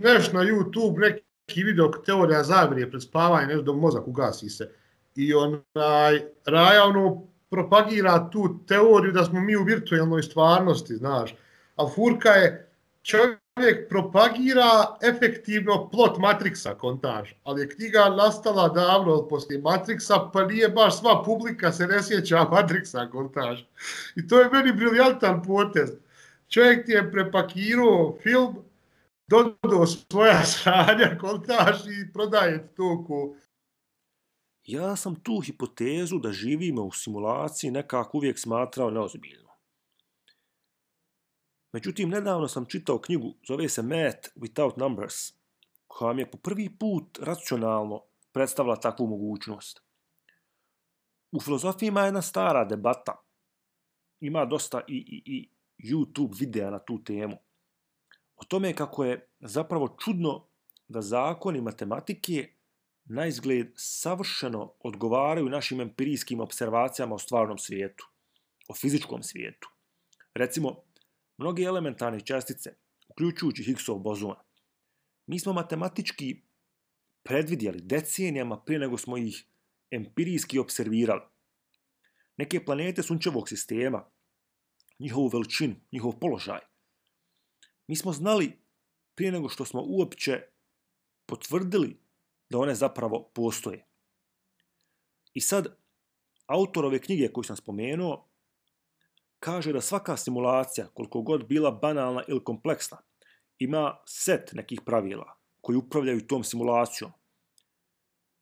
neš na YouTube, neki video teorija zavrije pred spavanje, nešto dok mozak ugasi se. I onaj, Raja ono propagira tu teoriju da smo mi u virtualnoj stvarnosti, znaš. A Furka je, čovjek propagira efektivno plot Matrixa, kontaž. Ali je knjiga nastala davno poslije Matrixa, pa nije baš sva publika se ne sjeća Matrixa, kontaž. I to je meni briljantan potez. Čovjek ti je prepakirao film, dodao svoja sranja, kontaž i prodaje to ko... Ja sam tu hipotezu da živimo u simulaciji nekako uvijek smatrao neozbiljno. Međutim, nedavno sam čitao knjigu, zove se Math Without Numbers, koja mi je po prvi put racionalno predstavila takvu mogućnost. U filozofiji ima jedna stara debata. Ima dosta i, i, i YouTube videa na tu temu. O tome kako je zapravo čudno da zakoni matematike na izgled savršeno odgovaraju našim empirijskim observacijama o stvarnom svijetu, o fizičkom svijetu. Recimo, mnoge elementarne čestice, uključujući Higgsov bozon, mi smo matematički predvidjeli decenijama prije nego smo ih empirijski observirali. Neke planete sunčevog sistema, njihovu veličinu, njihov položaj, mi smo znali prije nego što smo uopće potvrdili da one zapravo postoje. I sad, autor ove knjige koju sam spomenuo, kaže da svaka simulacija, koliko god bila banalna ili kompleksna, ima set nekih pravila koji upravljaju tom simulacijom.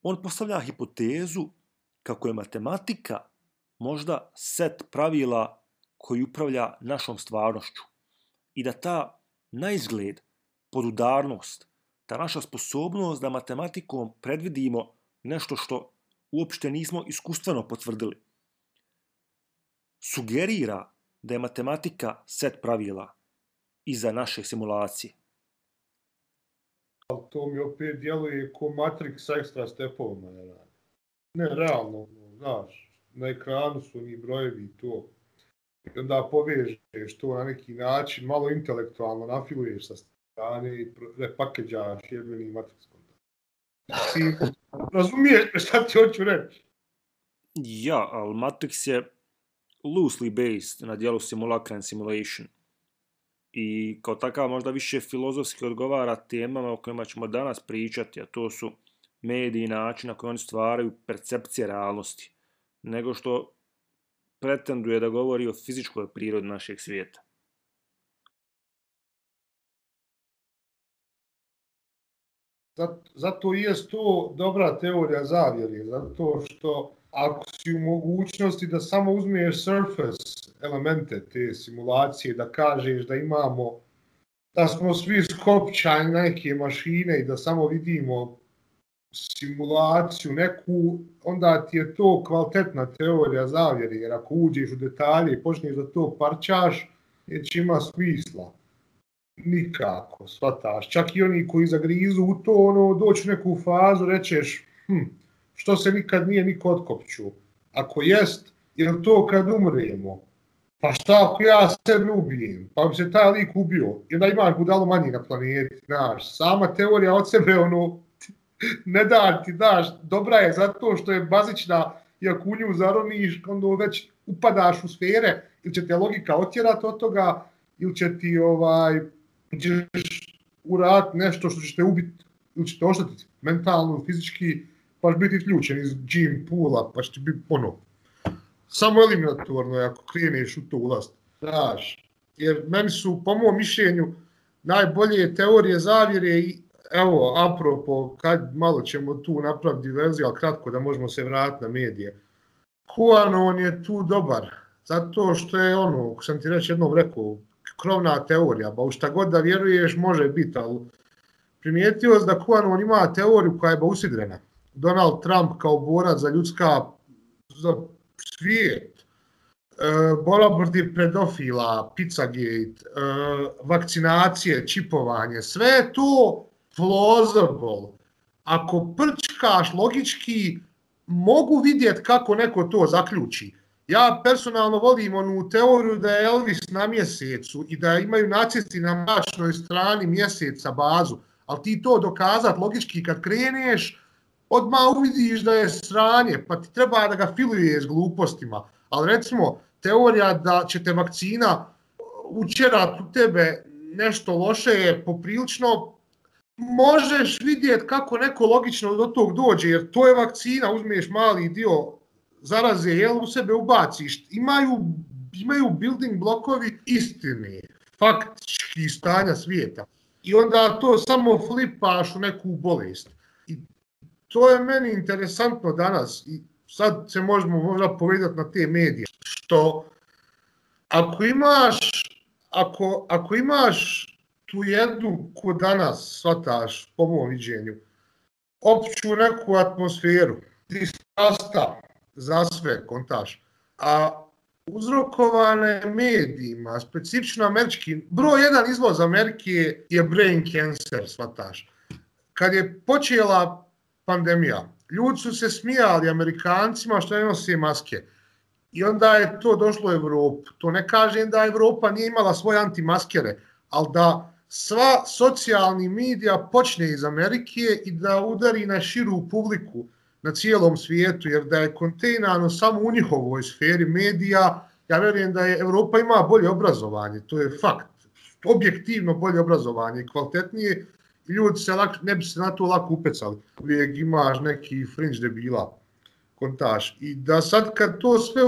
On postavlja hipotezu kako je matematika možda set pravila koji upravlja našom stvarnošću i da ta na izgled podudarnost, ta naša sposobnost da matematikom predvidimo nešto što uopšte nismo iskustveno potvrdili, sugerira da je matematika set pravila iza naše simulacije. Ali to mi opet djeluje ko Matrix sa ekstra stepovima. Ne, ne realno, ono, znaš, na ekranu su ni brojevi i to. I onda povežeš to na neki način, malo intelektualno nafiluješ sa strane i repakeđaš jebeni Matrix kontakt. Ti razumiješ šta ti hoću reći? Ja, ali Matrix je loosely based na dijelu simulacra and simulation. I kao takav možda više filozofski odgovara temama o kojima ćemo danas pričati, a to su mediji i način na koji oni stvaraju percepcije realnosti, nego što pretenduje da govori o fizičkoj prirodi našeg svijeta. Zato je to dobra teorija zavjeri, zato što ako si u mogućnosti da samo uzmeš surface elemente te simulacije, da kažeš da imamo, da smo svi skopčani neke mašine i da samo vidimo simulaciju neku, onda ti je to kvalitetna teorija zavjeri, jer ako uđeš u detalje i počneš da to parčaš, neće ima smisla. Nikako, shvataš. Čak i oni koji zagrizu u to, ono, doći u neku fazu, rečeš, hm, što se nikad nije niko otkopću. Ako jest, je to kad umremo? Pa šta ako ja sebe ubijem? Pa bi se taj lik ubio. I onda imaš budalo manji na planeti. Znaš, sama teorija od sebe, ono, ne da ti daš, dobra je zato što je bazična i ako u nju zaroniš, onda već upadaš u sfere, ili će te logika otjerati od toga, ili će ti ovaj, ćeš urat nešto što će te ubiti, ili će te oštetiti mentalno, fizički, pa biti isključen iz gym poola, pa će biti ono, samo eliminatorno ako kreneš u to ulaz. daš. jer meni su, po mom mišljenju, najbolje teorije zavjere i evo, apropo, kad malo ćemo tu napraviti diverziju, ali kratko da možemo se vratiti na medije. Kuanon je tu dobar, zato što je ono, ko sam ti reći jednom rekao, krovna teorija, ba u šta god da vjeruješ može biti, ali primijetio da Kuanon ima teoriju koja je ba usidrena. Donald Trump kao borac za ljudska za svijet, e, borba protiv pedofila, Pizzagate, e, vakcinacije, čipovanje, sve to plausible. Ako prčkaš logički, mogu vidjeti kako neko to zaključi. Ja personalno volim onu teoriju da je Elvis na mjesecu i da imaju nacisti na mračnoj strani mjeseca bazu, ali ti to dokazat logički kad kreneš, odmah uvidiš da je sranje, pa ti treba da ga filuješ glupostima. Ali recimo, teorija da će te vakcina učerat u tebe nešto loše je poprilično možeš vidjeti kako neko logično do tog dođe, jer to je vakcina, uzmeš mali dio zaraze, jel u sebe ubaciš, imaju, imaju building blokovi istine, faktički stanja svijeta. I onda to samo flipaš u neku bolest. I to je meni interesantno danas i sad se možemo možda povedati na te medije. Što ako imaš, ako, ako imaš tu jednu ko danas svataš, po mom viđenju, opću neku atmosferu, ti sasta za sve kontaš, a uzrokovane medijima, specifično američki, broj jedan izvoz Amerike je brain cancer, svataš. Kad je počela pandemija, ljudi su se smijali Amerikancima što ne nose maske. I onda je to došlo u Evropu. To ne kažem da Evropa nije imala svoje antimaskere, ali da sva socijalni medija počne iz Amerike i da udari na širu publiku na cijelom svijetu, jer da je kontejnano samo u njihovoj sferi medija, ja vjerujem da je Evropa ima bolje obrazovanje, to je fakt. Objektivno bolje obrazovanje, kvalitetnije, ljudi se lak, ne bi se na to lako upecali. Uvijek imaš neki fringe debila kontaš. I da sad kad to sve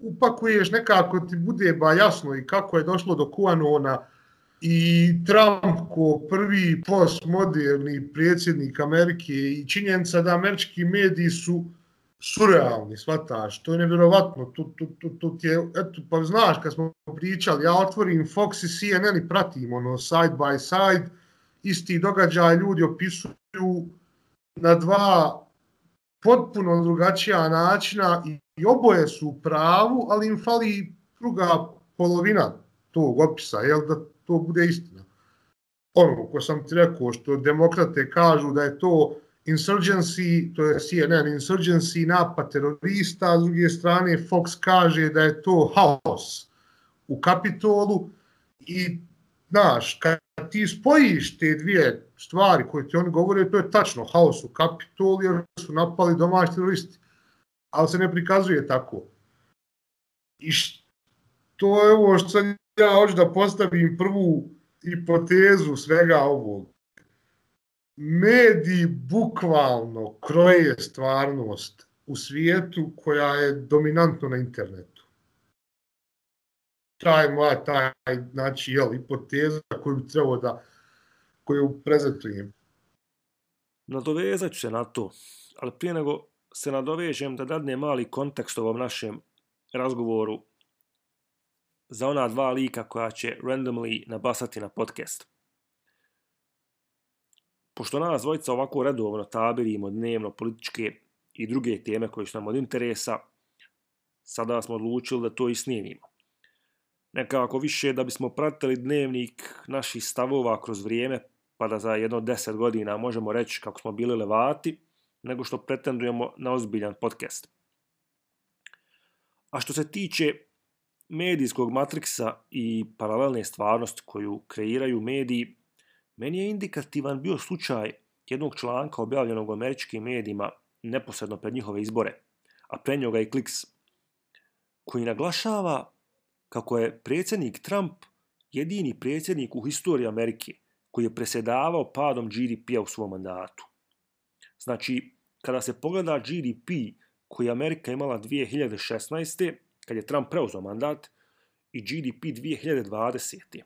upakuješ nekako ti bude ba jasno i kako je došlo do Kuanona, i Trump ko prvi postmoderni predsjednik Amerike i činjenica da američki mediji su surrealni, shvataš, to je nevjerovatno, tu, tu, tu, tu je, eto, pa znaš, kad smo pričali, ja otvorim Fox i CNN i pratim, ono, side by side, isti događaj ljudi opisuju na dva potpuno drugačija načina i, i oboje su u pravu, ali im fali druga polovina tog opisa, jel, da to bude istina. Ono ko sam ti rekao, što demokrate kažu da je to insurgency, to je CNN, insurgency, napad terorista, a s druge strane Fox kaže da je to haos u kapitolu i znaš, kad ti spojiš te dvije stvari koje ti oni govore, to je tačno haos u kapitolu jer su napali domaći teroristi, ali se ne prikazuje tako. I to je ovo što sam ja hoću da postavim prvu hipotezu svega ovog. Mediji bukvalno kroje stvarnost u svijetu koja je dominantno na internetu. Taj moja, taj, znači, jel, hipoteza koju bi trebao da, koju prezentujem. Nadovezat ću se na to, ali prije nego se nadovežem da dadne mali kontekst ovom našem razgovoru za ona dva lika koja će randomly nabasati na podcast. Pošto nas dvojica ovako redovno tabirimo dnevno političke i druge teme koje su nam od interesa, sada smo odlučili da to i snimimo. Nekako više da bismo pratili dnevnik naših stavova kroz vrijeme, pa da za jedno deset godina možemo reći kako smo bili levati, nego što pretendujemo na ozbiljan podcast. A što se tiče medijskog matriksa i paralelne stvarnosti koju kreiraju mediji, meni je indikativan bio slučaj jednog članka objavljenog u američkim medijima neposredno pred njihove izbore, a pre njega i Kliks, koji naglašava kako je predsjednik Trump jedini predsjednik u historiji Amerike koji je presedavao padom GDP-a u svom mandatu. Znači, kada se pogleda GDP koji je Amerika imala 2016 kad je Trump preuzao mandat, i GDP 2020.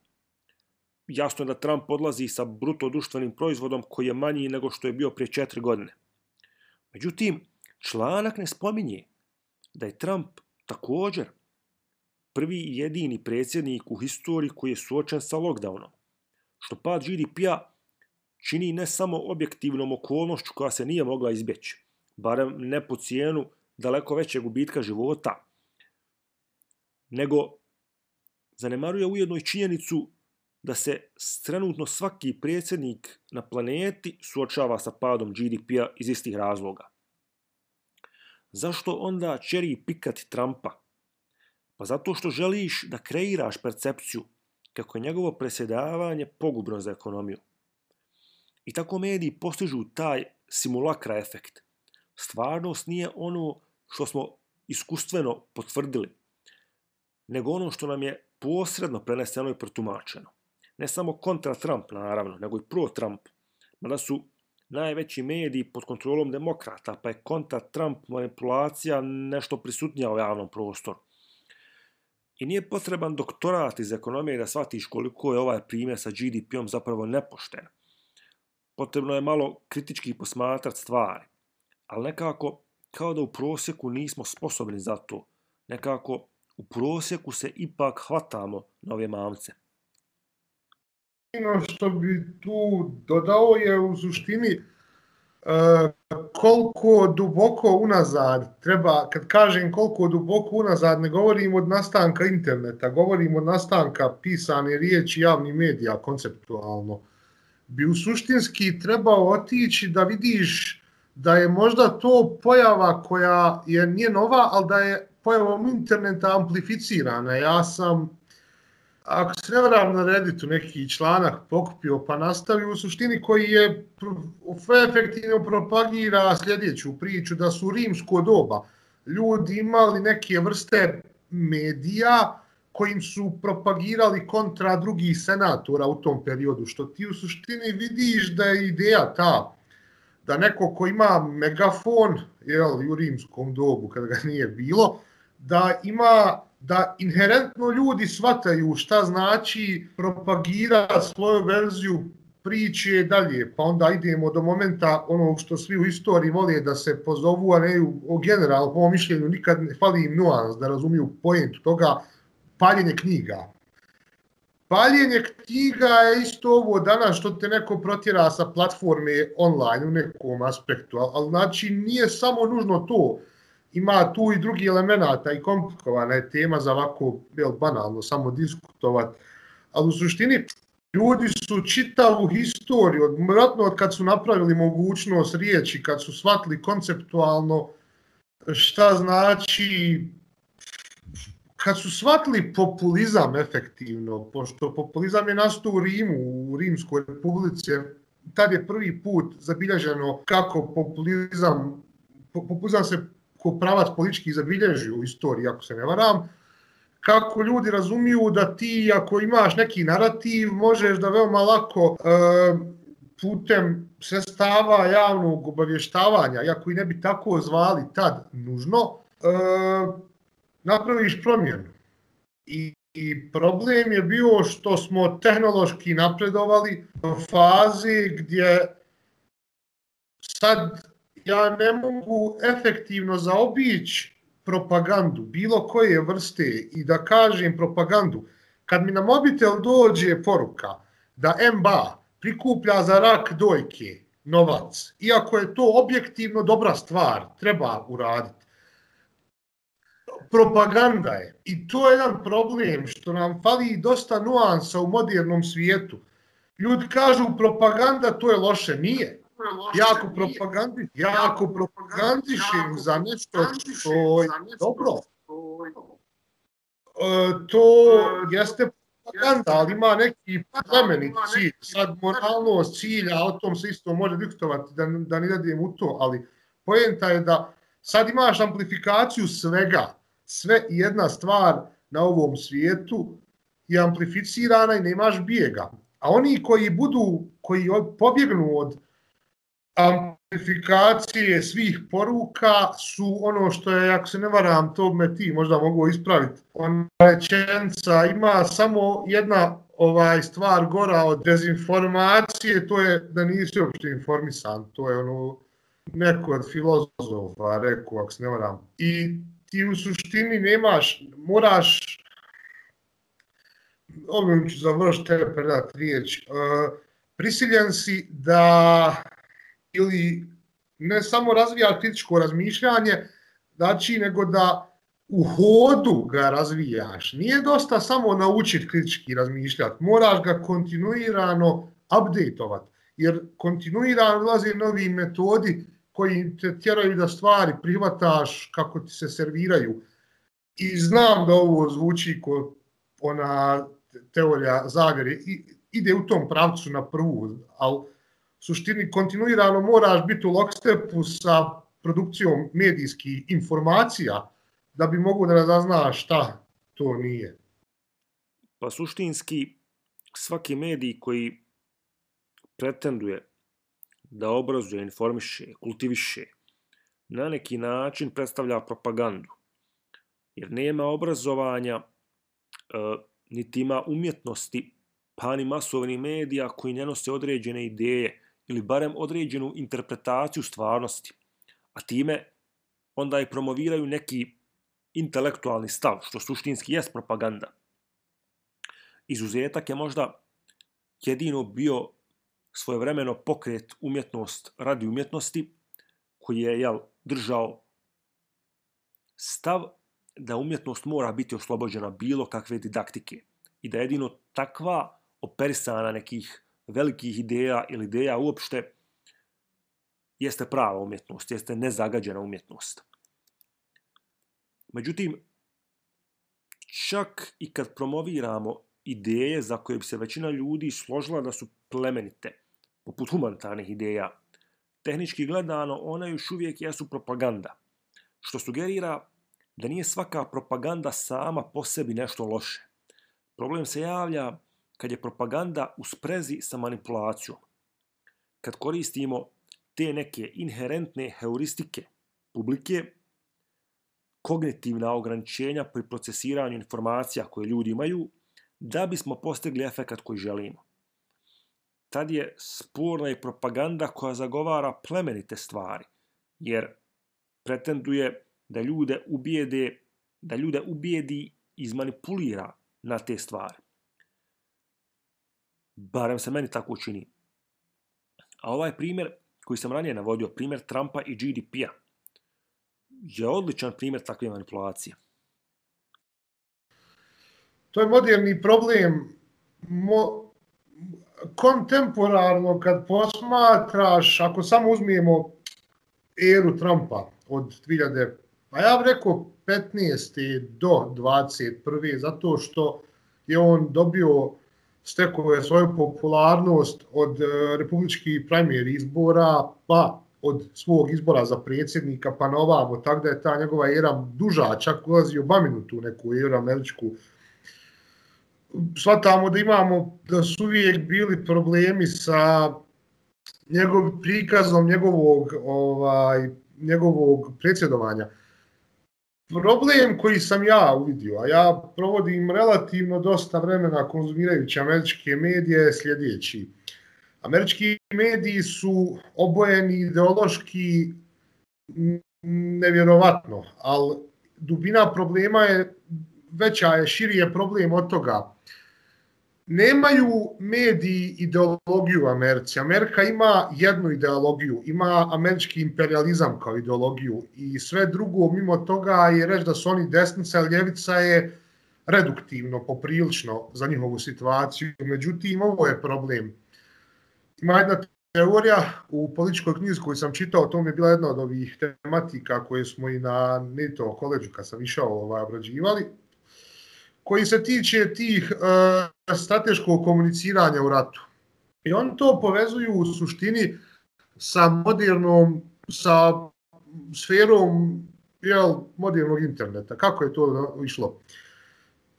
Jasno je da Trump odlazi sa bruto društvenim proizvodom koji je manji nego što je bio prije četiri godine. Međutim, članak ne spominje da je Trump također prvi i jedini predsjednik u historiji koji je suočen sa lockdownom, što pad GDP-a čini ne samo objektivnom okolnošću koja se nije mogla izbjeći, barem ne po cijenu daleko većeg gubitka života, nego zanemaruje ujedno i činjenicu da se trenutno svaki predsjednik na planeti suočava sa padom GDP-a iz istih razloga. Zašto onda čeri pikati Trumpa? Pa zato što želiš da kreiraš percepciju kako je njegovo presjedavanje pogubno za ekonomiju. I tako mediji postižu taj simulakra efekt. Stvarnost nije ono što smo iskustveno potvrdili, nego ono što nam je posredno preneseno i protumačeno. Ne samo kontra Trump, naravno, nego i pro Trump. Mada su najveći mediji pod kontrolom demokrata, pa je kontra Trump manipulacija nešto prisutnija u javnom prostoru. I nije potreban doktorat iz ekonomije da shvatiš koliko je ovaj primjer sa GDP-om zapravo nepošten. Potrebno je malo kritički posmatrati stvari, ali nekako kao da u prosjeku nismo sposobni za to. Nekako u prosjeku se ipak hvatamo na ove mamce. Ono što bi tu dodao je u suštini e, koliko duboko unazad treba, kad kažem koliko duboko unazad, ne govorim od nastanka interneta, govorim od nastanka pisane riječi javnih medija konceptualno, bi u suštinski trebao otići da vidiš da je možda to pojava koja je nije nova, ali da je pojavom interneta amplificirana. Ja sam ako se ne varam na Redditu neki članak pokupio pa nastavio u suštini koji je efektivno propagira sljedeću priču da su u rimsko doba ljudi imali neke vrste medija kojim su propagirali kontra drugih senatora u tom periodu, što ti u suštini vidiš da je ideja ta da neko ko ima megafon jel, u rimskom dobu kada ga nije bilo, da ima da inherentno ljudi shvataju šta znači propagira svoju verziju priče dalje, pa onda idemo do momenta onog što svi u istoriji vole da se pozovu, a ne u general, po mišljenju, nikad ne fali im nuans da razumiju pojentu toga, paljenje knjiga. Paljenje knjiga je isto ovo danas što te neko protjera sa platforme online u nekom aspektu, ali znači nije samo nužno to, ima tu i drugi elemenata i komplikovana je tema za ovako bil, banalno samo diskutovat. Ali u suštini ljudi su čitavu historiju, od, vratno od kad su napravili mogućnost riječi, kad su shvatili konceptualno šta znači kad su shvatili populizam efektivno, pošto populizam je nastao u Rimu, u Rimskoj republici, tad je prvi put zabilježeno kako populizam, populizam se ko pravac politički zabilježi u istoriji, ako se ne varam, kako ljudi razumiju da ti, ako imaš neki narativ, možeš da veoma lako e, putem sestava javnog obavještavanja, iako i ne bi tako zvali tad nužno, e, napraviš promjenu. I, I problem je bio što smo tehnološki napredovali u fazi gdje sad ja ne mogu efektivno zaobići propagandu, bilo koje vrste i da kažem propagandu, kad mi na mobitel dođe poruka da MBA prikuplja za rak dojke novac, iako je to objektivno dobra stvar, treba uraditi. Propaganda je. I to je jedan problem što nam fali dosta nuansa u modernom svijetu. Ljudi kažu propaganda to je loše. Nije jako propagandi, jako propagandišim za nešto što je dobro. E, to jeste propaganda, ali ima neki plemeni cilj. Sad moralnost cilja, o tom se isto može diktovati, da, da ne dadim u to, ali pojenta je da sad imaš amplifikaciju svega, sve jedna stvar na ovom svijetu je amplificirana i nemaš bijega. A oni koji budu, koji pobjegnu od amplifikacije svih poruka su ono što je, ako se ne varam, to me ti možda mogu ispraviti. Ona rečenca ima samo jedna ovaj stvar gora od dezinformacije, to je da nisi uopšte informisan. To je ono neko od filozofa rekao, ako se ne varam. I ti u suštini nemaš, moraš ovim ću završiti predati riječ, uh, prisiljen si da ili ne samo razvija kritičko razmišljanje, znači nego da u hodu ga razvijaš. Nije dosta samo naučiti kritički razmišljati, moraš ga kontinuirano updateovat, jer kontinuirano ulaze novi metodi koji te tjeraju da stvari prihvataš kako ti se serviraju. I znam da ovo zvuči ko ona teorija zavere, ide u tom pravcu na prvu, ali suštini kontinuirano moraš biti u lockstepu sa produkcijom medijskih informacija da bi mogu da razaznaš šta to nije. Pa suštinski svaki medij koji pretenduje da obrazuje, informiše, kultiviše, na neki način predstavlja propagandu. Jer nema obrazovanja, e, niti ima umjetnosti, pa ni masovnih medija koji ne nose određene ideje ili barem određenu interpretaciju stvarnosti, a time onda i promoviraju neki intelektualni stav, što suštinski jest propaganda. Izuzetak je možda jedino bio svojevremeno pokret umjetnost radi umjetnosti, koji je jel, držao stav da umjetnost mora biti oslobođena bilo kakve didaktike i da jedino takva operisana nekih velikih ideja ili ideja uopšte jeste prava umjetnost, jeste nezagađena umjetnost. Međutim, čak i kad promoviramo ideje za koje bi se većina ljudi složila da su plemenite, poput humanitarnih ideja, tehnički gledano one još uvijek jesu propaganda, što sugerira da nije svaka propaganda sama po sebi nešto loše. Problem se javlja kad je propaganda u sprezi sa manipulacijom. Kad koristimo te neke inherentne heuristike publike, kognitivna ograničenja pri procesiranju informacija koje ljudi imaju, da bismo postigli efekat koji želimo. Tad je sporna i propaganda koja zagovara plemenite stvari, jer pretenduje da ljude ubijede, da ljude ubijedi i izmanipulira na te stvari. Barem se meni tako učini. A ovaj primjer koji sam ranije navodio, primjer Trumpa i GDP-a, je odličan primjer takve manipulacije. To je moderni problem. Mo, kontemporarno kad posmatraš, ako samo uzmijemo eru Trumpa od 2000, pa ja bih rekao 15. do 21. zato što je on dobio stekao je svoju popularnost od e, republičkih premijer izbora, pa od svog izbora za predsjednika, pa na ovamo, tako da je ta njegova era duža, čak ulazi Obaminu tu neku era američku. Svatamo da imamo, da su uvijek bili problemi sa njegov prikazom njegovog, ovaj, njegovog predsjedovanja problem koji sam ja uvidio, a ja provodim relativno dosta vremena konzumirajući američke medije, je sljedeći. Američki mediji su obojeni ideološki nevjerovatno, ali dubina problema je veća, je širi je problem od toga nemaju mediji ideologiju Americi. Amerika ima jednu ideologiju, ima američki imperializam kao ideologiju i sve drugo mimo toga je reći da su oni desnica ljevica je reduktivno, poprilično za njihovu situaciju. Međutim, ovo je problem. Ima jedna teorija u političkoj knjizi koju sam čitao, to mi je bila jedna od ovih tematika koje smo i na NATO koleđu kad sam išao ovaj, obrađivali, koji se tiče tih uh, strateškog komuniciranja u ratu. I on to povezuju u suštini sa modernom, sa sferom jel, modernog interneta. Kako je to išlo?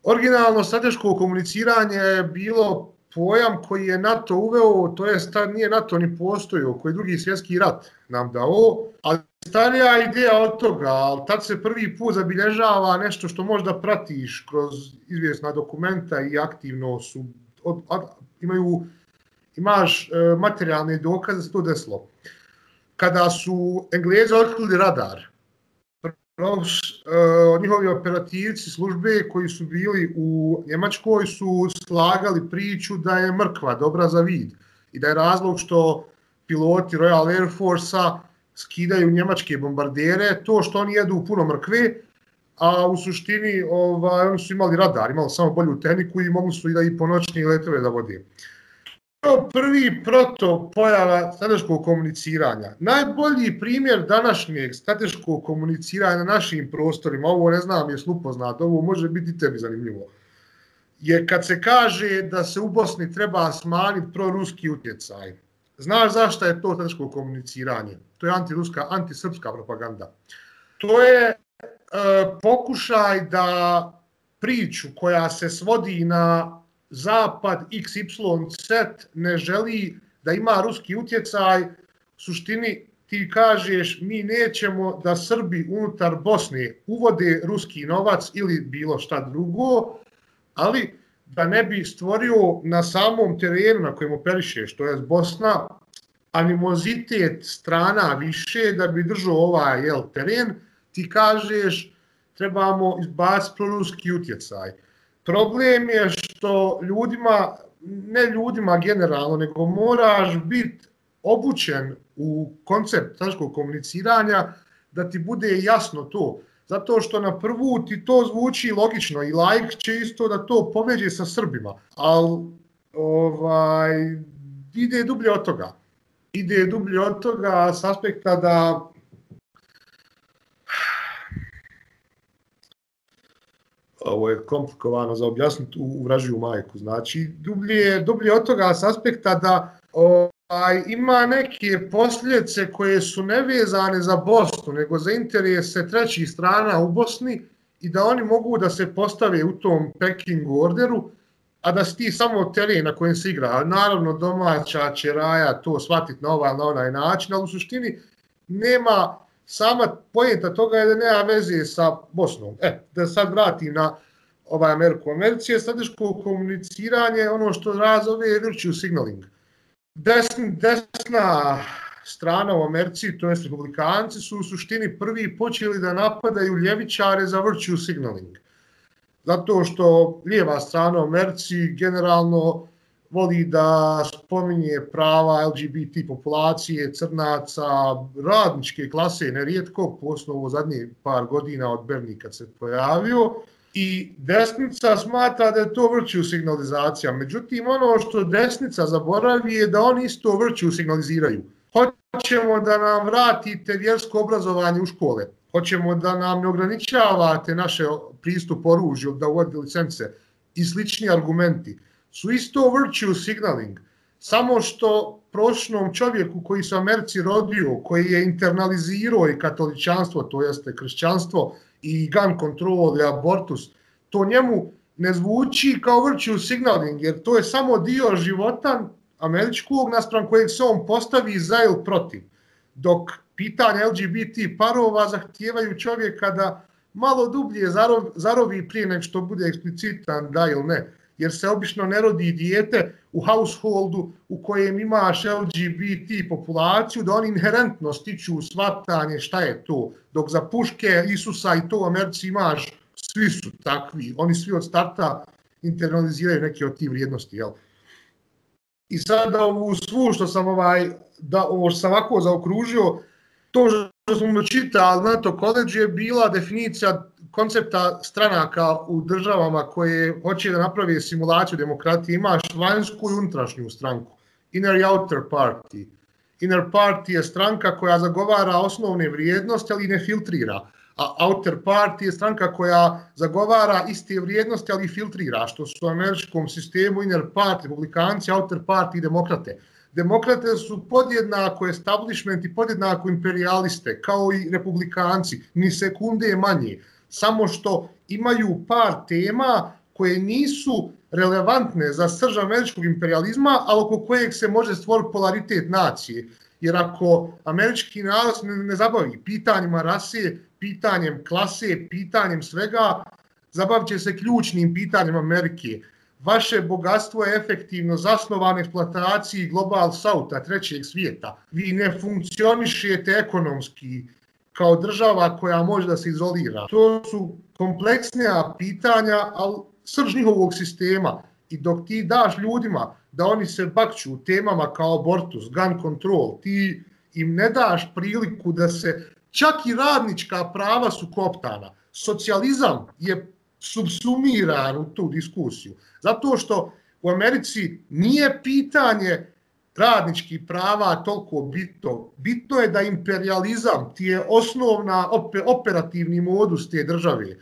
Originalno strateško komuniciranje je bilo pojam koji je NATO uveo, to je star, nije NATO ni postojao, koji je drugi svjetski rat nam dao, ali starija ideja od toga, ali tad se prvi put zabilježava nešto što možda pratiš kroz izvjesna dokumenta i aktivno su, od, od, imaju, imaš e, materijalne dokaze za to desilo. Kada su Englezi otkrili radar, Profs, e, njihovi operativci službe koji su bili u Njemačkoj su slagali priču da je mrkva dobra za vid i da je razlog što piloti Royal Air Force-a skidaju njemačke bombardere, to što oni jedu puno mrkve, a u suštini ovaj, oni su imali radar, imali samo bolju tehniku i mogli su i da i ponoćni letove da vode. To prvi proto pojava strateškog komuniciranja. Najbolji primjer današnjeg strateškog komuniciranja na našim prostorima, ovo ne znam je upoznat, ovo može biti tebi zanimljivo, je kad se kaže da se u Bosni treba smanjiti proruski utjecaj. Znaš zašto je to strateško komuniciranje? To je antiruska, antisrpska propaganda. To je e, pokušaj da priču koja se svodi na zapad XYZ ne želi da ima ruski utjecaj, u suštini ti kažeš mi nećemo da Srbi unutar Bosne uvode ruski novac ili bilo šta drugo, ali da ne bi stvorio na samom terenu na kojem operiše, što je Bosna, animozitet strana više da bi držao ovaj jel, teren, ti kažeš trebamo izbaciti proruski utjecaj. Problem je što ljudima, ne ljudima generalno, nego moraš biti obučen u koncept taškog komuniciranja da ti bude jasno to. Zato što na prvu ti to zvuči logično i like će isto da to poveđe sa Srbima. Ali ovaj, ide dublje od toga. Ide dublje od toga s aspekta da ovo je komplikovano za objasniti u vražiju majku. Znači, dublje, dublje od toga s aspekta da a, ima neke posljedice koje su nevezane za Bosnu, nego za interese trećih strana u Bosni i da oni mogu da se postave u tom Peking orderu, a da si ti samo teren na kojem se igra. Naravno, domaća će raja to shvatiti na ovaj na onaj način, ali u suštini nema sama pojenta toga je da nema veze sa Bosnom. E, da sad vratim na ovaj Ameriku. Americi je strateško komuniciranje ono što razove je virtue signaling. Desn, desna strana u Americi, to jest republikanci, su u suštini prvi počeli da napadaju ljevičare za virtue signaling. Zato što lijeva strana u Americi generalno voli da spominje prava LGBT populacije, crnaca, radničke klase, nerijetko, po osnovu zadnje par godina od Berni kad se pojavio, i desnica smatra da je to vrću signalizacija. Međutim, ono što desnica zaboravi je da oni isto vrću signaliziraju. Hoćemo da nam vratite vjersko obrazovanje u škole. Hoćemo da nam ne ograničavate naše pristup oružju, da uvodi licence i slični argumenti su isto virtue signaling, samo što prošlom čovjeku koji se u Americi rodio, koji je internalizirao i katoličanstvo, to jeste kršćanstvo i gun control i abortus, to njemu ne zvuči kao virtue signaling, jer to je samo dio života američkog naspram kojeg se on postavi za ili protiv. Dok pitanje LGBT parova zahtijevaju čovjeka da malo dublje zarovi prije nek što bude eksplicitan da ili ne jer se obično ne rodi dijete u householdu u kojem imaš LGBT populaciju, da oni inherentno stiču svatanje šta je to. Dok za puške Isusa i to u Americi imaš, svi su takvi, oni svi od starta internaliziraju neke od tih vrijednosti. Jel? I sada u svu što sam, ovaj, da, ovo što sam ovako zaokružio, to što smo čitali na to koleđu je bila definicija koncepta stranaka u državama koje hoće da napravi simulaciju demokratije, imaš vanjsku i unutrašnju stranku, inner i outer party. Inner party je stranka koja zagovara osnovne vrijednosti, ali ne filtrira. A outer party je stranka koja zagovara iste vrijednosti, ali filtrira, što su u američkom sistemu inner party, republikanci, outer party i demokrate. Demokrate su podjednako establishment i podjednako imperialiste, kao i republikanci, ni sekunde manje samo što imaju par tema koje nisu relevantne za srž američkog imperializma, ali oko kojeg se može stvoriti polaritet nacije. Jer ako američki narod ne, ne zabavi pitanjima rase, pitanjem klase, pitanjem svega, zabavit će se ključnim pitanjem Amerike. Vaše bogatstvo je efektivno zasnovano eksploataciji global Southa, trećeg svijeta. Vi ne funkcionišete ekonomski, kao država koja može da se izolira. To su kompleksnija pitanja, ali srž njihovog sistema. I dok ti daš ljudima da oni se bakću u temama kao abortus, gun control, ti im ne daš priliku da se čak i radnička prava su koptana. Socijalizam je subsumiran u tu diskusiju. Zato što u Americi nije pitanje radnički prava toliko bitno. Bitno je da imperializam ti je osnovna operativni modus te države.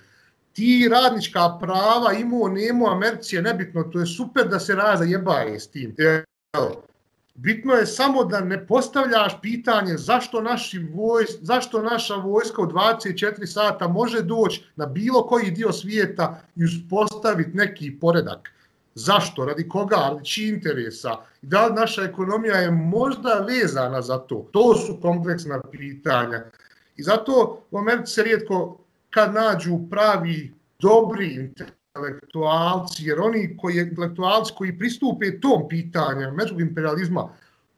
Ti radnička prava imao, nemo, Americi je nebitno, to je super da se raza jebaje s tim. Evo, Bitno je samo da ne postavljaš pitanje zašto, naši vojs, zašto naša vojska u 24 sata može doći na bilo koji dio svijeta i uspostaviti neki poredak. Zašto? Radi koga? Radi čiji interesa? I da li naša ekonomija je možda vezana za to? To su kompleksna pitanja. I zato u Americi se rijetko kad nađu pravi dobri intelektualci, jer oni koji, intelektualci koji pristupe tom pitanju među imperializma,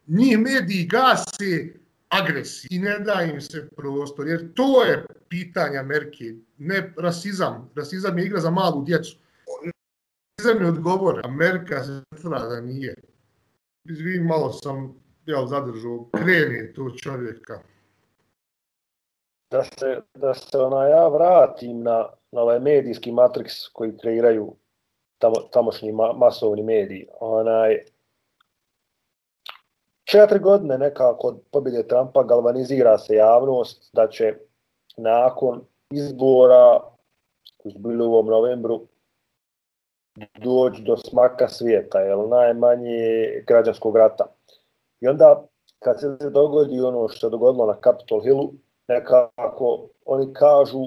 njih mediji gase agresiji i ne da im se prostor, jer to je pitanje Amerike, ne rasizam. Rasizam je igra za malu djecu. Rasizam je odgovor, Amerika se tvrda da nije. Izvim, malo sam ja, zadržao, kreni tu čovjeka. Da se, da se ona ja vratim na, na ovaj medijski matriks koji kreiraju tamo, tamošnji ma, masovni mediji. Onaj, četiri godine nekako od pobjede Trumpa galvanizira se javnost da će nakon izbora koji su bili u ovom novembru doći do smaka svijeta, jel najmanje građanskog rata. I onda kad se dogodi ono što se dogodilo na Capitol Hillu, nekako oni kažu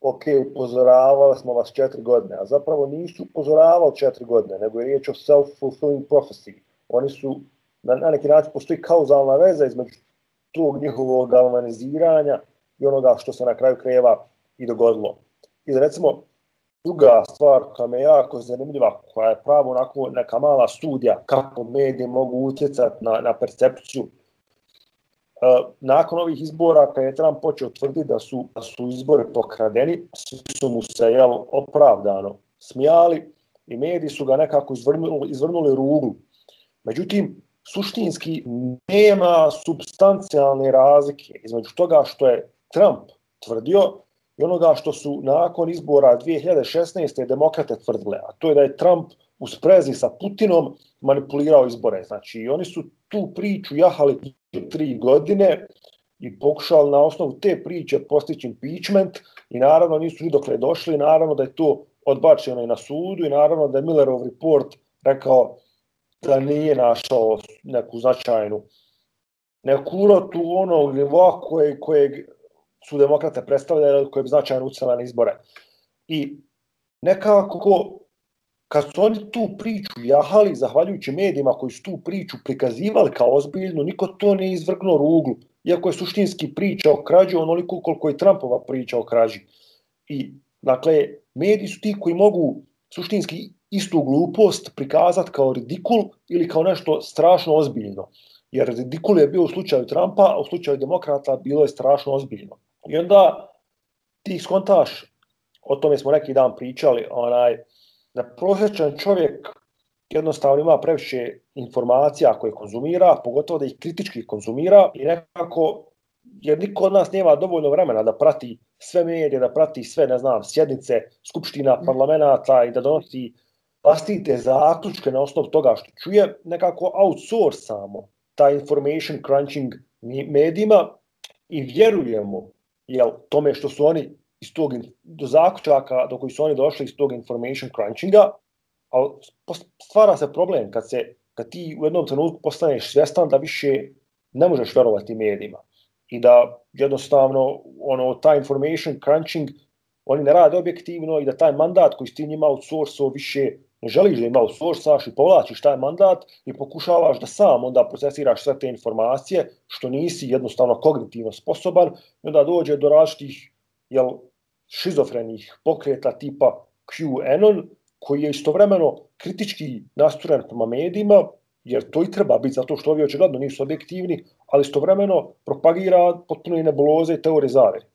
ok, upozoravali smo vas četiri godine, a zapravo nisu upozoravali četiri godine, nego je riječ o self-fulfilling prophecy. Oni su, na, na neki način postoji kauzalna veza između tog njihovog galvaniziranja i onoga što se na kraju kreva i dogodilo. I recimo, druga stvar koja me jako zanimljiva, koja je pravo onako neka mala studija kako medije mogu utjecati na, na percepciju e, nakon ovih izbora, kada je Trump počeo tvrditi da su, da su izbori pokradeni, svi su mu se jel, opravdano smijali i mediji su ga nekako izvrnuli, izvrnuli rugu. Međutim, suštinski nema substancijalne razlike između toga što je Trump tvrdio i onoga što su nakon izbora 2016. demokrate tvrdile, a to je da je Trump u sprezi sa Putinom manipulirao izbore. Znači, oni su tu priču jahali tri godine i pokušali na osnovu te priče postići impeachment i naravno nisu ni dokle došli, naravno da je to odbačeno i na sudu i naravno da je Millerov report rekao da nije našao neku značajnu neku urotu onog nivoa koje, kojeg su demokrate predstavljene koje bi značajno ucela na izbore. I nekako kad su oni tu priču jahali, zahvaljujući medijima koji su tu priču prikazivali kao ozbiljnu, niko to ne izvrgnuo ruglu, iako je suštinski priča o krađi onoliko koliko je Trumpova priča o krađi. I, dakle, mediji su ti koji mogu suštinski istu glupost prikazati kao ridikul ili kao nešto strašno ozbiljno. Jer ridikul je bio u slučaju Trumpa, a u slučaju demokrata bilo je strašno ozbiljno. I onda ti skontaš, o tome smo neki dan pričali, onaj, da prosječan čovjek jednostavno ima previše informacija koje konzumira, pogotovo da ih kritički konzumira i nekako, jer niko od nas nema dovoljno vremena da prati sve medije, da prati sve, ne znam, sjednice, skupština, mm. parlamenta i da donosi vlastite zaključke na osnovu toga što čuje, nekako outsourcamo taj information crunching medijima i vjerujemo jel, tome što su oni iz tog, do zaključaka do koji su oni došli iz tog information crunchinga, ali stvara se problem kad, se, kad ti u jednom trenutku postaneš svjestan da više ne možeš verovati medijima i da jednostavno ono taj information crunching oni ne rade objektivno i da taj mandat koji ti njima outsourcao više ne želiš da im outsourcaš i povlačiš taj mandat i pokušavaš da sam onda procesiraš sve te informacije što nisi jednostavno kognitivno sposoban i onda dođe do različitih jel, šizofrenih pokreta tipa QAnon, koji je istovremeno kritički nastrojen prema medijima, jer to i treba biti zato što ovi očigledno nisu objektivni, ali istovremeno propagira potpuno i nebuloze i teore zavere.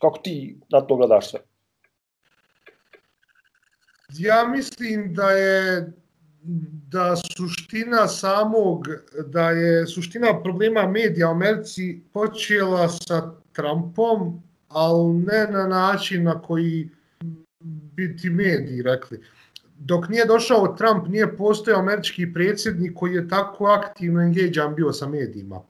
Kako ti na to gledaš sve? Ja mislim da je da suština samog, da je suština problema medija u Americi počela sa Trumpom, ali ne na način na koji bi ti mediji rekli. Dok nije došao Trump, nije postojao američki predsjednik koji je tako aktivno engagean bio sa medijima.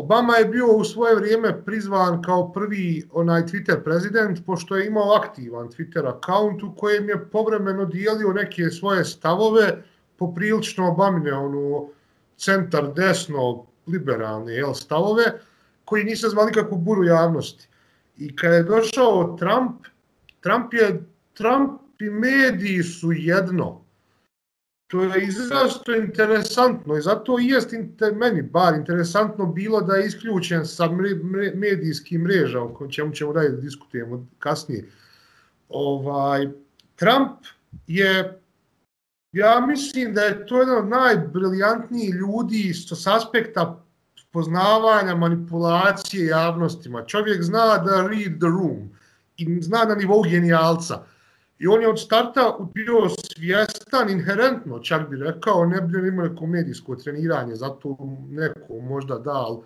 Obama je bio u svoje vrijeme prizvan kao prvi onaj Twitter prezident, pošto je imao aktivan Twitter account u kojem je povremeno dijelio neke svoje stavove, poprilično Obamine, ono, centar desno liberalne jel, stavove koji nisu zvali kakvu buru javnosti. I kada je došao Trump, Trump je Trump i mediji su jedno. To je izrazito interesantno i zato i jest inter, meni bar interesantno bilo da je isključen sa mre, mre, medijskih mreža, o čemu ćemo dalje da diskutujemo kasnije. Ovaj, Trump je, ja mislim da je to jedan od najbriljantnijih ljudi što s aspekta poznavanja manipulacije javnostima. Čovjek zna da read the room i zna na nivou genijalca. I on je od starta bio svjestan inherentno, čak bi rekao, ne bi imao neko medijsko treniranje, zato neko možda dal,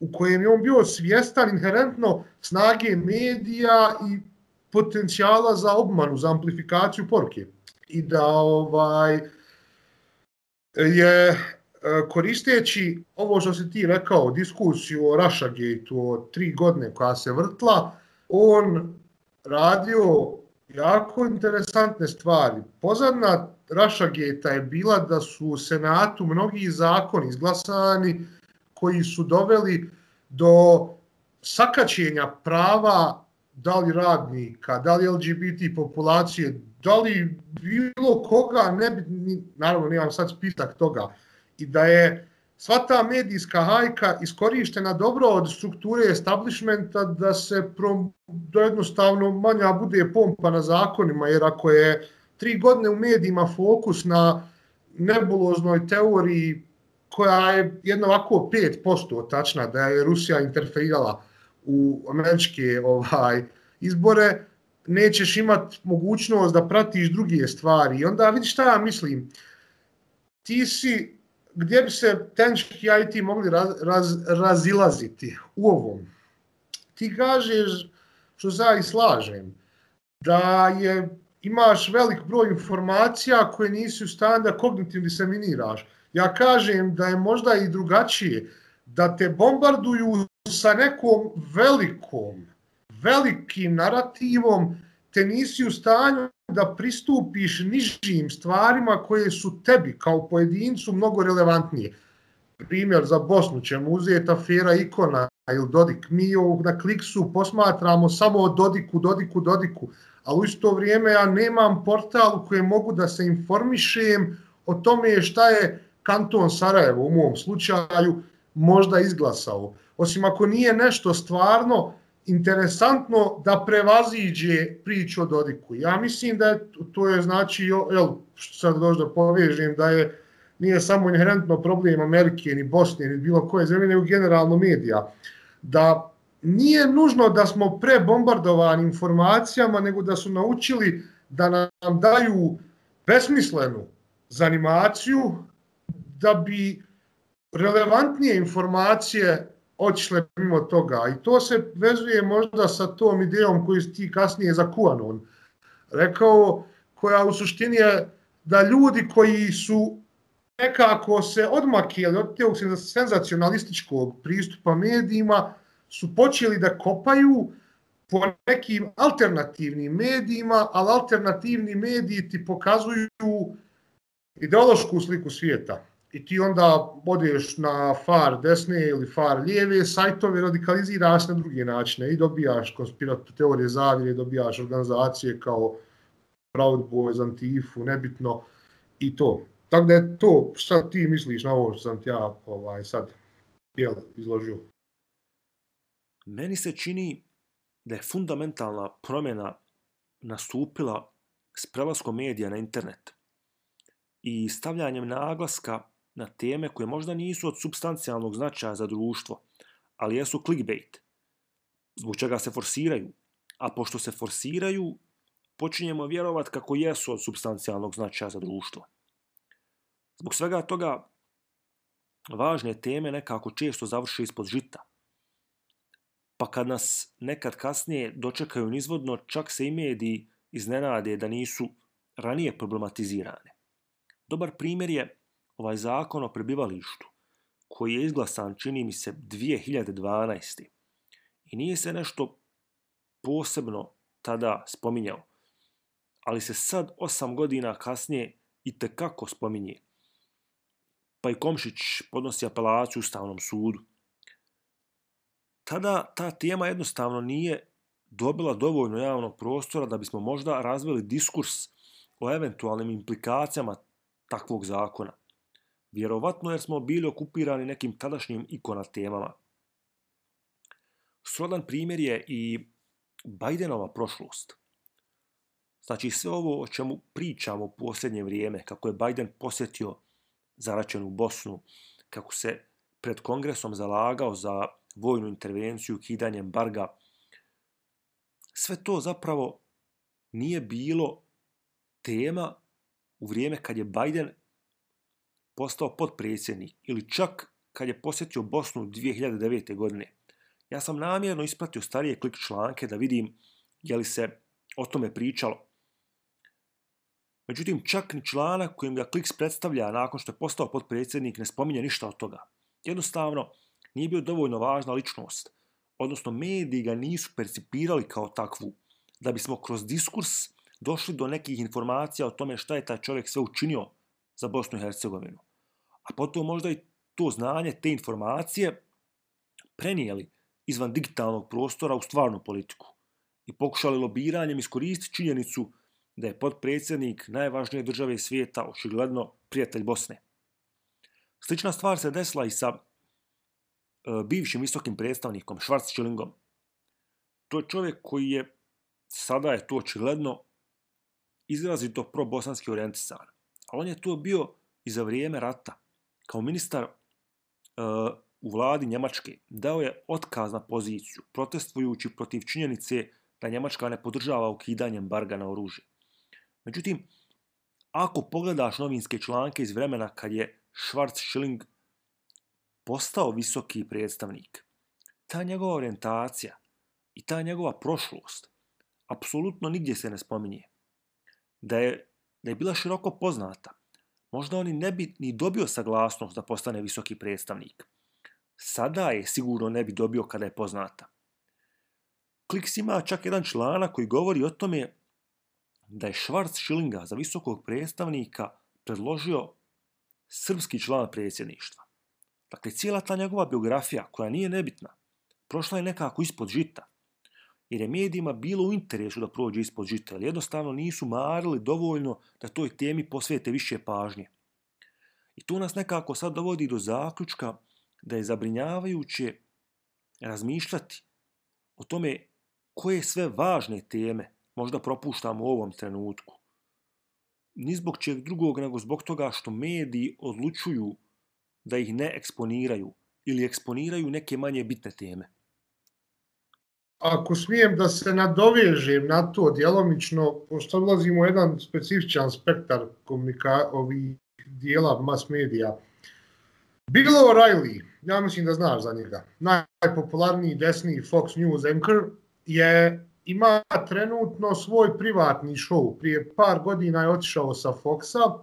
u kojem je on bio svjestan inherentno snage medija i potencijala za obmanu, za amplifikaciju poruke. I da ovaj je e, koristeći ovo što si ti rekao, diskusiju o Russiagate-u o tri godine koja se vrtla, on radio jako interesantne stvari. Pozadna Rašageta je bila da su u Senatu mnogi zakoni izglasani koji su doveli do sakaćenja prava da li radnika, da li LGBT populacije, da li bilo koga, ne bi, naravno nemam sad spisak toga, i da je sva ta medijska hajka iskorištena dobro od strukture establishmenta da se pro, da jednostavno manja bude pompa na zakonima, jer ako je tri godine u medijima fokus na nebuloznoj teoriji koja je jedno ovako 5% tačna da je Rusija interferirala u američke ovaj izbore, nećeš imati mogućnost da pratiš druge stvari. I onda vidiš šta ja mislim. Ti si gdje bi se tenčki IT mogli raz, raz, razilaziti u ovom? Ti kažeš, što za i slažem, da je imaš velik broj informacija koje nisi u stanju da kognitivno diseminiraš. Ja kažem da je možda i drugačije, da te bombarduju sa nekom velikom, velikim narativom, te nisi u stanju da pristupiš nižim stvarima koje su tebi kao pojedincu mnogo relevantnije. Primjer za Bosnu ćemo uzeti afera ikona ili Dodik. Mi na kliksu posmatramo samo o Dodiku, Dodiku, Dodiku, a u isto vrijeme ja nemam portal u kojem mogu da se informišem o tome šta je kanton Sarajevo u mom slučaju možda izglasao. Osim ako nije nešto stvarno, interesantno da prevaziđe priču o Dodiku. Ja mislim da je, to je znači, jel, sad dođe da povežem, da je nije samo inherentno problem Amerike, ni Bosne, ni bilo koje zemlje, nego generalno medija. Da nije nužno da smo prebombardovani informacijama, nego da su naučili da nam daju besmislenu zanimaciju da bi relevantnije informacije otišle mimo toga. I to se vezuje možda sa tom idejom koju ti kasnije za QAnon rekao, koja u suštini je da ljudi koji su nekako se odmakili od tog senzacionalističkog pristupa medijima su počeli da kopaju po nekim alternativnim medijima, ali alternativni mediji ti pokazuju ideološku sliku svijeta i ti onda odeš na far desne ili far lijeve sajtove, radikaliziraš na drugi načine i dobijaš konspiratu teorije zavire, dobijaš organizacije kao Proud Boys, Antifu, nebitno i to. Tako da je to, šta ti misliš na ovo što sam ti ja ovaj, sad jel, izložio? Meni se čini da je fundamentalna promjena nastupila s prelaskom medija na internet i stavljanjem naglaska na teme koje možda nisu od substancijalnog značaja za društvo, ali jesu clickbait, zbog čega se forsiraju. A pošto se forsiraju, počinjemo vjerovat kako jesu od substancijalnog značaja za društvo. Zbog svega toga, važne teme nekako često završe ispod žita. Pa kad nas nekad kasnije dočekaju nizvodno, čak se i mediji iznenade da nisu ranije problematizirane. Dobar primjer je ovaj zakon o prebivalištu, koji je izglasan, čini mi se, 2012. I nije se nešto posebno tada spominjao, ali se sad, osam godina kasnije, i kako spominje. pa i Komšić podnosi apelaciju Ustavnom sudu. Tada ta tema jednostavno nije dobila dovoljno javnog prostora da bismo možda razvili diskurs o eventualnim implikacijama takvog zakona. Vjerovatno jer smo bili okupirani nekim tadašnjim ikona temama. Srodan primjer je i Bajdenova prošlost. Znači sve ovo o čemu pričamo u posljednje vrijeme, kako je Biden posjetio zaračenu Bosnu, kako se pred kongresom zalagao za vojnu intervenciju, kidanjem barga, sve to zapravo nije bilo tema u vrijeme kad je Biden postao podpredsjednik ili čak kad je posjetio Bosnu 2009. godine. Ja sam namjerno ispratio starije klik članke da vidim je li se o tome pričalo. Međutim, čak ni članak kojim ga Kliks predstavlja nakon što je postao podpredsjednik ne spominje ništa od toga. Jednostavno, nije bio dovoljno važna ličnost, odnosno mediji ga nisu percipirali kao takvu, da bismo kroz diskurs došli do nekih informacija o tome šta je taj čovjek sve učinio za Bosnu i Hercegovinu. A potom možda i to znanje, te informacije prenijeli izvan digitalnog prostora u stvarnu politiku i pokušali lobiranjem iskoristiti činjenicu da je podpredsjednik najvažnije države svijeta očigledno prijatelj Bosne. Slična stvar se desila i sa e, bivšim visokim predstavnikom Schwarzschillingom. To je čovjek koji je, sada je to očigledno, izrazito pro-bosanski orijentisan. Ali on je to bio i za vrijeme rata. Kao ministar uh, u vladi Njemačke dao je otkaz na poziciju, protestujući protiv činjenice da Njemačka ne podržava ukidanje embarga na oružje. Međutim, ako pogledaš novinske članke iz vremena kad je Schwarzschilling postao visoki predstavnik, ta njegova orientacija i ta njegova prošlost apsolutno nigdje se ne spominje. Da je, da je bila široko poznata, možda on ne bi ni dobio saglasnost da postane visoki predstavnik. Sada je sigurno ne bi dobio kada je poznata. Kliks ima čak jedan člana koji govori o tome da je Švarc Šilinga za visokog predstavnika predložio srpski član predsjedništva. Dakle, cijela ta njegova biografija, koja nije nebitna, prošla je nekako ispod žita. Jer je medijima bilo u interesu da prođe ispod žita, ali jednostavno nisu marili dovoljno da toj temi posvete više pažnje. I to nas nekako sad dovodi do zaključka da je zabrinjavajuće razmišljati o tome koje sve važne teme možda propuštamo u ovom trenutku. Ni zbog čeg drugog, nego zbog toga što mediji odlučuju da ih ne eksponiraju ili eksponiraju neke manje bitne teme. Ako smijem da se nadovežem na to djelomično, pošto ulazimo u jedan specifičan spektar komunika ovih dijela mass medija, Bill O'Reilly, ja mislim da znaš za njega, najpopularniji desni Fox News anchor, je ima trenutno svoj privatni show. Prije par godina je otišao sa Foxa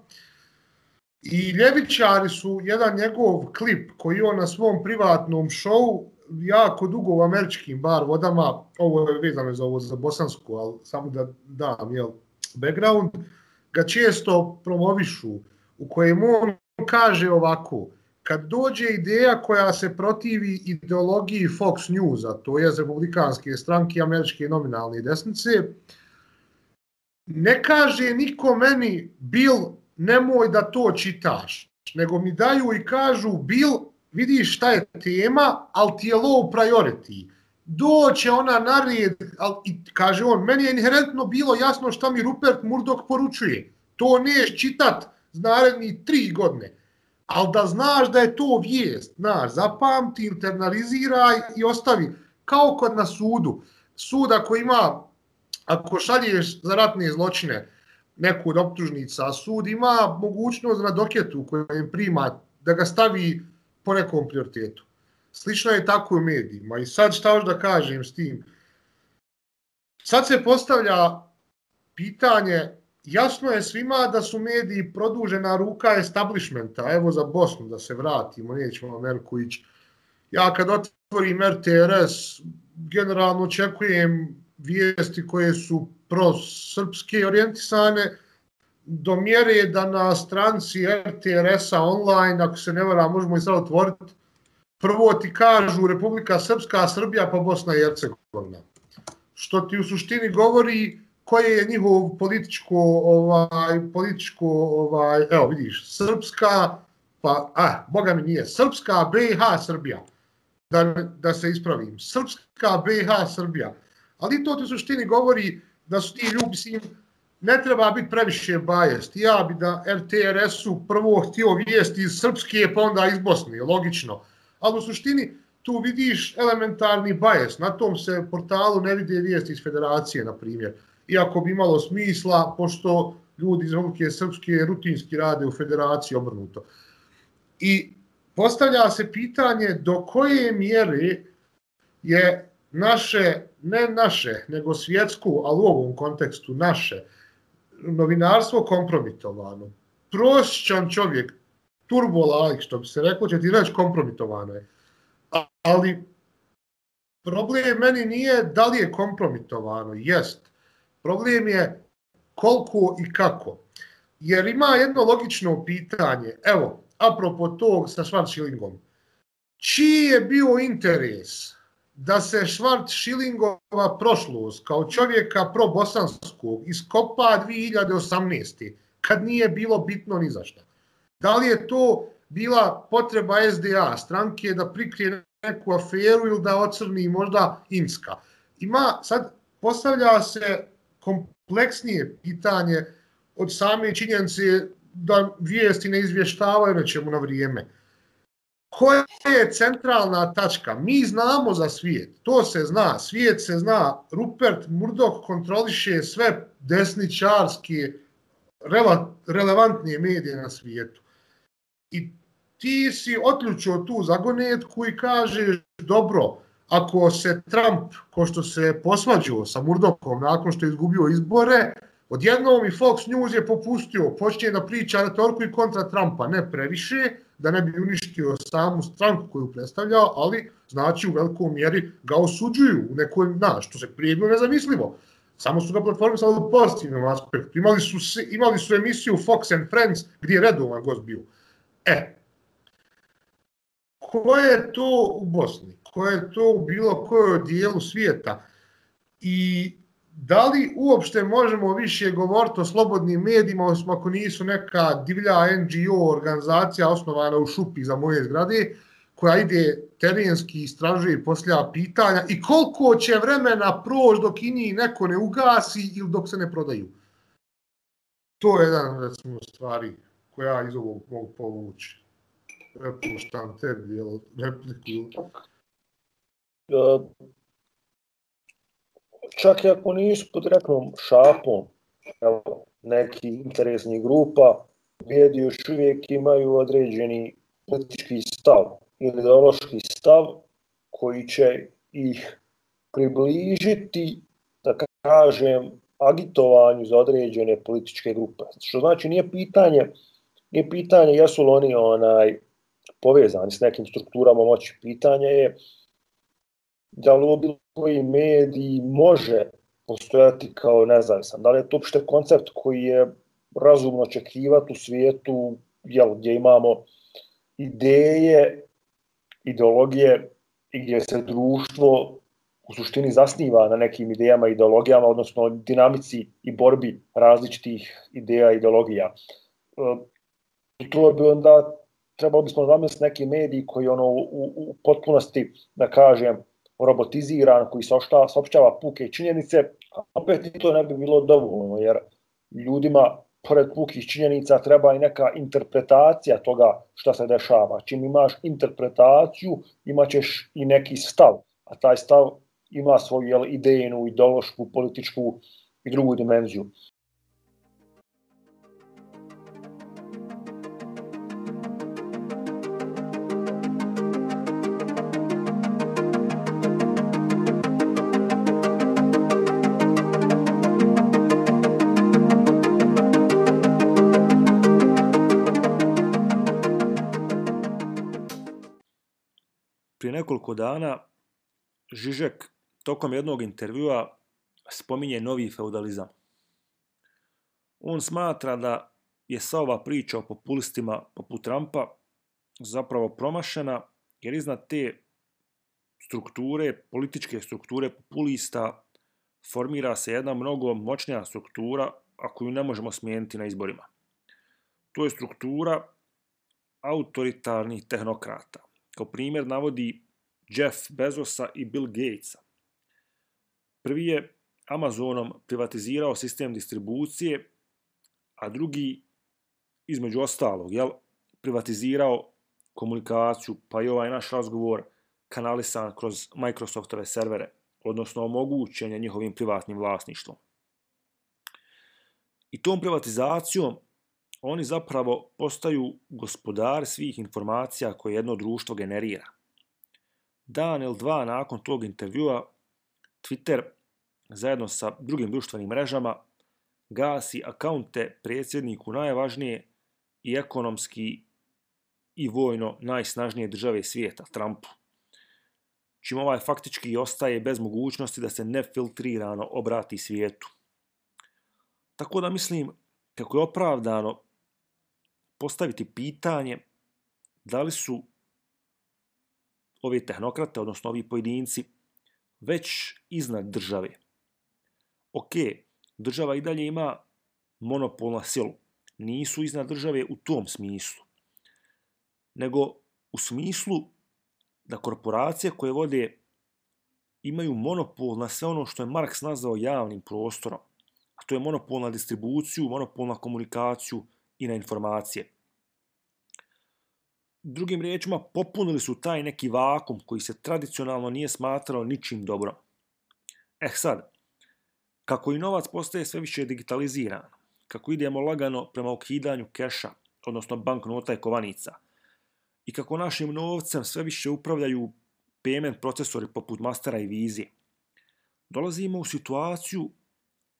i ljevičari su jedan njegov klip koji on na svom privatnom showu jako dugo u američkim bar vodama, ovo je vezano za ovo za bosansku, ali samo da dam jel, background, ga često promovišu u kojem on kaže ovako, kad dođe ideja koja se protivi ideologiji Fox Newsa, to je republikanske stranke američke nominalne desnice, ne kaže niko meni, Bill, nemoj da to čitaš, nego mi daju i kažu, Bill, vidiš šta je tema, ali ti je low priority. Doće ona na red, i kaže on, meni je inherentno bilo jasno šta mi Rupert Murdoch poručuje. To neš čitat naredni tri godine ali da znaš da je to vijest, znaš, zapamti, internaliziraj i ostavi, kao kod na sudu. Sud ako ima, ako šalješ za ratne zločine neku od optužnica, sud ima mogućnost na doketu kojem prima da ga stavi po nekom prioritetu. Slično je tako u medijima. I sad šta još da kažem s tim? Sad se postavlja pitanje jasno je svima da su mediji produžena ruka establishmenta. Evo za Bosnu da se vratimo, nećemo Ameriku ići. Ja kad otvorim RTRS, generalno očekujem vijesti koje su pro-srpske orijentisane, do mjere da na stranci RTRS-a online, ako se ne vara, možemo i sad otvoriti, prvo ti kažu Republika Srpska, Srbija pa Bosna i Hercegovina. Što ti u suštini govori koje je njihov političko, ovaj, političko, ovaj, evo vidiš, Srpska, pa, a, boga mi nije, Srpska, BiH, Srbija, da, da se ispravim, Srpska, BiH, Srbija. Ali to ti u suštini govori da su ti ljubi, mislim, ne treba biti previše bajest. Ja bi da RTRS-u prvo htio vijesti iz Srpske, pa onda iz Bosne, logično. Ali u suštini tu vidiš elementarni bajest. Na tom se portalu ne vide vijesti iz Federacije, na primjer. Iako bi imalo smisla, pošto ljudi iz Republike Srpske rutinski rade u Federaciji obrnuto. I postavlja se pitanje do koje mjere je naše, ne naše, nego svjetsku, ali u ovom kontekstu naše, novinarstvo kompromitovano. Prošćan čovjek, turbo like, što bi se reklo, će ti reći kompromitovano je. Ali problem meni nije da li je kompromitovano, jest. Problem je koliko i kako. Jer ima jedno logično pitanje, evo, apropo tog sa Schwarzschildingom. Čiji je bio interes da se Švart Šilingova prošlost kao čovjeka probosanskog iskopa 2018. kad nije bilo bitno ni zašto. Da li je to bila potreba SDA stranke da prikrije neku aferu ili da ocrni možda Inska? Ima, sad postavlja se kompleksnije pitanje od same činjenice da vijesti ne izvještavaju na čemu na vrijeme koja je centralna tačka? Mi znamo za svijet, to se zna, svijet se zna, Rupert Murdoch kontroliše sve desničarske relevantnije medije na svijetu. I ti si otključio tu zagonetku i kažeš, dobro, ako se Trump, ko što se posvađao sa Murdochom nakon što je izgubio izbore, odjednom i Fox News je popustio, počinje da priča retorku i kontra Trumpa, ne previše, da ne bi uništio samu stranku koju predstavlja, ali znači u velikom mjeri ga osuđuju u nekoj, na, što se prije bilo nezamislivo. Samo su ga platforme sada u pozitivnom aspektu. Imali su, imali su emisiju Fox and Friends gdje je redovan gost bio. E, ko je to u Bosni? Ko je to u bilo kojoj dijelu svijeta? I da li uopšte možemo više govoriti o slobodnim medijima, osim ako nisu neka divlja NGO organizacija osnovana u šupi za moje zgrade, koja ide terenski, istražuje i poslija pitanja i koliko će vremena proći dok i njih neko ne ugasi ili dok se ne prodaju. To je jedan recimo, stvari koja iz ovog mogu povući. Prepuštam tebi, jel, repliku e, čak i ako nisu pod reknom šapom evo, neki interesnih grupa, mediji još uvijek imaju određeni politički stav ili ideološki stav koji će ih približiti, da kažem, agitovanju za određene političke grupe. Što znači nije pitanje, nije pitanje jesu li oni onaj povezani s nekim strukturama moći. Pitanje je da li ovo bilo koji mediji može postojati kao nezavisan. Da li je to uopšte koncept koji je razumno očekivati u svijetu jel, gdje imamo ideje, ideologije i gdje se društvo u suštini zasniva na nekim idejama i ideologijama, odnosno dinamici i borbi različitih ideja i ideologija. E, to bi onda trebalo bismo zamisliti neki mediji koji ono u, u potpunosti, da kažem, robotiziran, koji saopštava puke činjenice, opet to ne bi bilo dovoljno, jer ljudima, pored pukih činjenica, treba i neka interpretacija toga šta se dešava. Čim imaš interpretaciju, imaćeš i neki stav, a taj stav ima svoju jel, idejnu, ideološku, političku i drugu dimenziju. Nekoliko dana Žižek tokom jednog intervjua spominje novi feudalizam. On smatra da je sva ova priča o populistima poput Trumpa zapravo promašena, jer iznad te strukture, političke strukture populista, formira se jedna mnogo moćnija struktura, a koju ne možemo smijeniti na izborima. To je struktura autoritarnih tehnokrata. Kao primjer navodi Jeff Bezosa i Bill Gatesa. Prvi je Amazonom privatizirao sistem distribucije, a drugi, između ostalog, jel, privatizirao komunikaciju, pa i ovaj naš razgovor kanalisan kroz Microsoftove servere, odnosno omogućenje njihovim privatnim vlasništvom. I tom privatizacijom oni zapravo postaju gospodar svih informacija koje jedno društvo generira. Dan ili dva nakon tog intervjua, Twitter zajedno sa drugim društvenim mrežama gasi akaunte predsjedniku najvažnije i ekonomski i vojno najsnažnije države svijeta, Trumpu. Čim ovaj faktički ostaje bez mogućnosti da se nefiltrirano obrati svijetu. Tako da mislim kako je opravdano postaviti pitanje da li su ovi tehnokrate, odnosno ovi pojedinci, već iznad države. Ok, država i dalje ima monopol na silu. Nisu iznad države u tom smislu. Nego u smislu da korporacije koje vode imaju monopol na sve ono što je Marks nazvao javnim prostorom. A to je monopol na distribuciju, monopol na komunikaciju, i na informacije. Drugim riječima, popunili su taj neki vakum koji se tradicionalno nije smatrao ničim dobrom. Eh sad, kako i novac postaje sve više digitaliziran, kako idemo lagano prema ukidanju keša, odnosno banknota i kovanica, i kako našim novcem sve više upravljaju payment procesori poput Mastera i Vizije, dolazimo u situaciju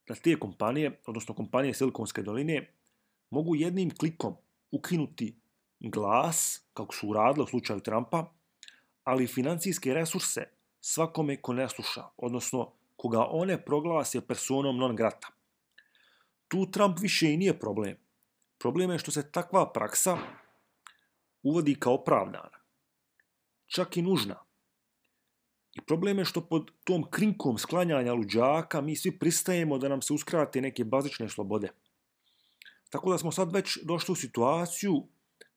da te kompanije, odnosno kompanije Silikonske doline, mogu jednim klikom ukinuti glas, kako su uradili u slučaju Trumpa, ali i financijske resurse svakome ko ne sluša, odnosno koga one proglase personom non grata. Tu Trump više i nije problem. Problem je što se takva praksa uvodi kao pravdana, Čak i nužna. I problem je što pod tom krinkom sklanjanja luđaka mi svi pristajemo da nam se uskrate neke bazične slobode. Tako da smo sad već došli u situaciju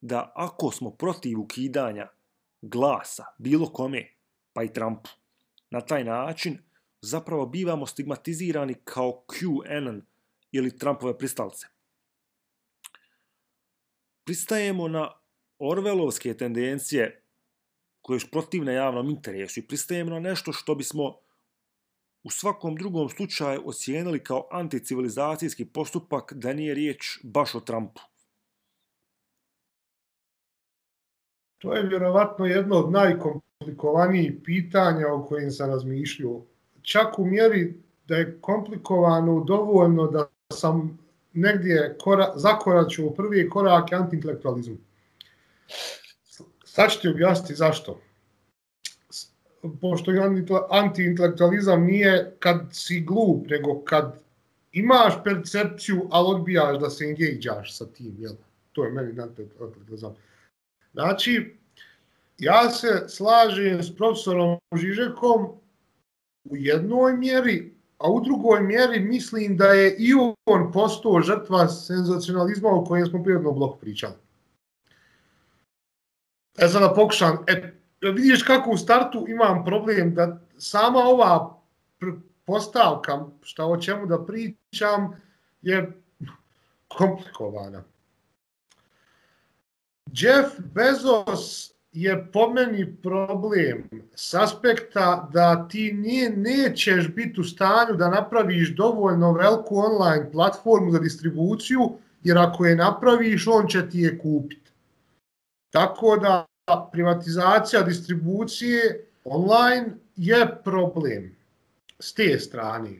da ako smo protiv ukidanja glasa bilo kome, pa i Trumpu, na taj način zapravo bivamo stigmatizirani kao QAnon ili Trumpove pristalce. Pristajemo na Orvelovske tendencije koje su protivne javnom interesu i pristajemo na nešto što bismo u svakom drugom slučaju ocijenili kao anticivilizacijski postupak da nije riječ baš o Trumpu. To je vjerovatno jedno od najkomplikovanijih pitanja o kojim sam razmišljio. Čak u mjeri da je komplikovano dovoljno da sam negdje kora, zakoračio u prvi korak antiintelektualizmu. Sad ću ti objasniti zašto pošto antiintelektualizam nije kad si glup, nego kad imaš percepciju, ali odbijaš da se engageaš sa tim, jel? To je meni antiintelektualizam. Znači, Znači, ja se slažem s profesorom Žižekom u jednoj mjeri, a u drugoj mjeri mislim da je i on postao žrtva senzacionalizma o kojem smo prijedno blok pričali. E sad da pokušam, e, vidiš kako u startu imam problem da sama ova postavka, šta o čemu da pričam, je komplikovana. Jeff Bezos je po meni problem s aspekta da ti nije, nećeš biti u stanju da napraviš dovoljno veliku online platformu za distribuciju, jer ako je napraviš, on će ti je kupiti. Tako da privatizacija distribucije online je problem s te strane.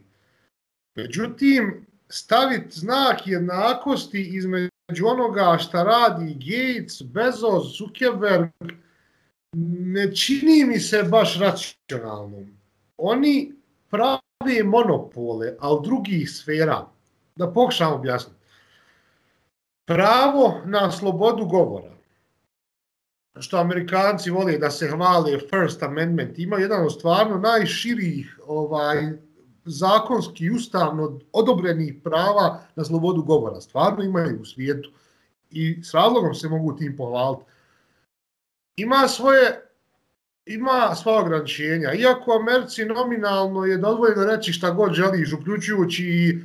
Međutim, staviti znak jednakosti između onoga šta radi Gates, Bezos, Zuckerberg, ne čini mi se baš racionalnom. Oni prave monopole, ali drugih sfera. Da pokušam objasniti. Pravo na slobodu govora, što Amerikanci vole da se hvale First Amendment, ima jedan od stvarno najširih ovaj, zakonski i ustavno odobrenih prava na slobodu govora. Stvarno imaju u svijetu i s razlogom se mogu tim pohvaliti. Ima svoje ima sva ograničenja. Iako Americi nominalno je dozvoljeno reći šta god želiš, uključujući i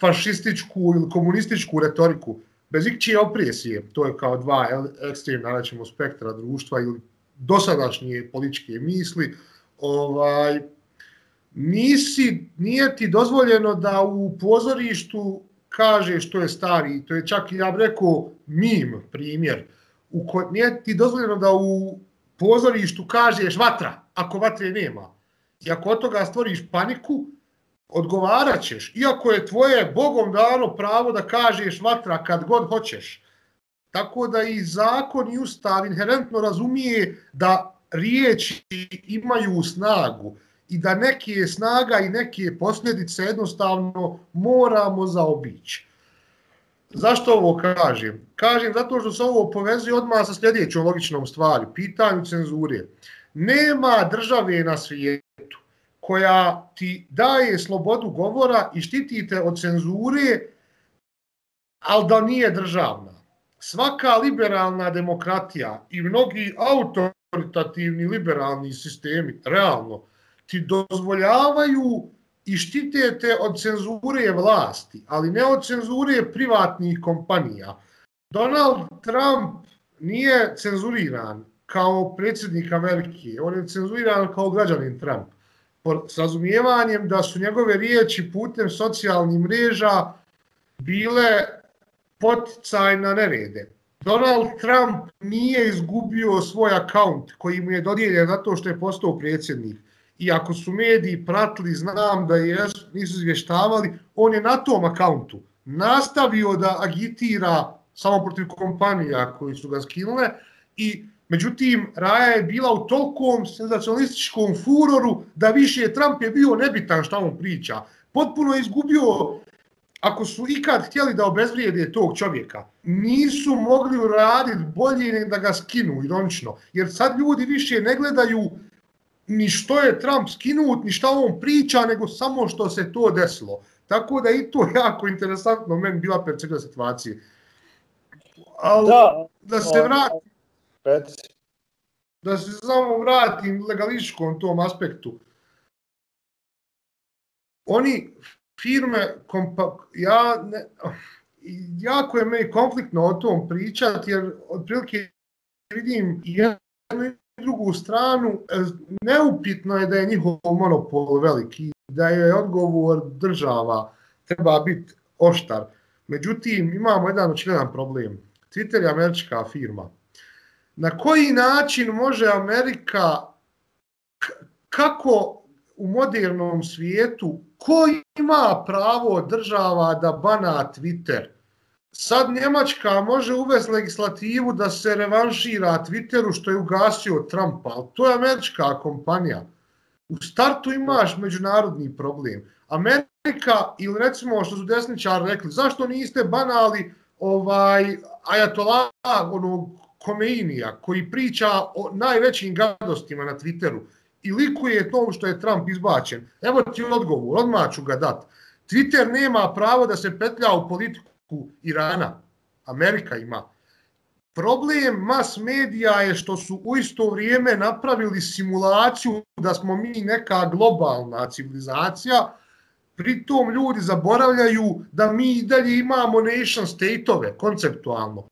fašističku ili komunističku retoriku, bez ikčije opresije, to je kao dva ekstremna rećemo, spektra društva ili dosadašnje političke misli, ovaj, nisi, nije ti dozvoljeno da u pozorištu kaže što je stari, to je čak, ja bih rekao, mim primjer, u ko, nije ti dozvoljeno da u pozorištu kažeš vatra, ako vatre nema. I ako od toga stvoriš paniku, odgovarat ćeš. Iako je tvoje Bogom dano pravo da kažeš vatra kad god hoćeš. Tako da i zakon i ustav inherentno razumije da riječi imaju snagu i da neke snaga i neke posljedice jednostavno moramo zaobići. Zašto ovo kažem? Kažem zato što se ovo povezuje odmah sa sljedećom logičnom stvari, pitanju cenzure. Nema države na svijetu koja ti daje slobodu govora i štitite od cenzure, ali da nije državna. Svaka liberalna demokratija i mnogi autoritativni liberalni sistemi, realno, ti dozvoljavaju i štite te od cenzure vlasti, ali ne od cenzure privatnih kompanija. Donald Trump nije cenzuriran kao predsjednik Amerike, on je cenzuriran kao građanin Trump. S razumijevanjem da su njegove riječi putem socijalnih mreža bile poticaj na nerede. Donald Trump nije izgubio svoj akaunt koji mu je dodijeljen zato što je postao predsjednik i ako su mediji pratili, znam da je, nisu izvještavali, on je na tom akauntu nastavio da agitira samo protiv kompanija koji su ga skinule i međutim Raja je bila u tolkom senzacionalističkom furoru da više Trump je bio nebitan što on priča. Potpuno je izgubio, ako su ikad htjeli da obezvrijede tog čovjeka, nisu mogli uraditi bolje nego da ga skinu, ironično. Jer sad ljudi više ne gledaju ni što je Trump skinut, ni šta on priča, nego samo što se to desilo. Tako da i to jako interesantno meni bila percepcija situacije. Ali, da, da se vratim, da se samo vratim legališkom tom aspektu. Oni firme, kompa, ja ne, jako je meni konfliktno o tom pričati, jer otprilike vidim jednu drugu stranu, e, neupitno je da je njihov monopol veliki, da je odgovor država treba biti oštar. Međutim, imamo jedan očigledan problem. Twitter je američka firma. Na koji način može Amerika, kako u modernom svijetu, ko ima pravo država da bana Twitter? Sad Njemačka može uvesti legislativu da se revanšira Twitteru što je ugasio Trumpa, ali to je američka kompanija. U startu imaš međunarodni problem. Amerika, ili recimo što su desničari rekli, zašto niste banali ovaj ajatola onog Komeinija koji priča o najvećim gadostima na Twitteru i likuje to što je Trump izbačen. Evo ti odgovor, odmah ću ga dat. Twitter nema pravo da se petlja u politiku Irana. Amerika ima. Problem mas medija je što su u isto vrijeme napravili simulaciju da smo mi neka globalna civilizacija, pritom ljudi zaboravljaju da mi i dalje imamo nation state-ove konceptualno.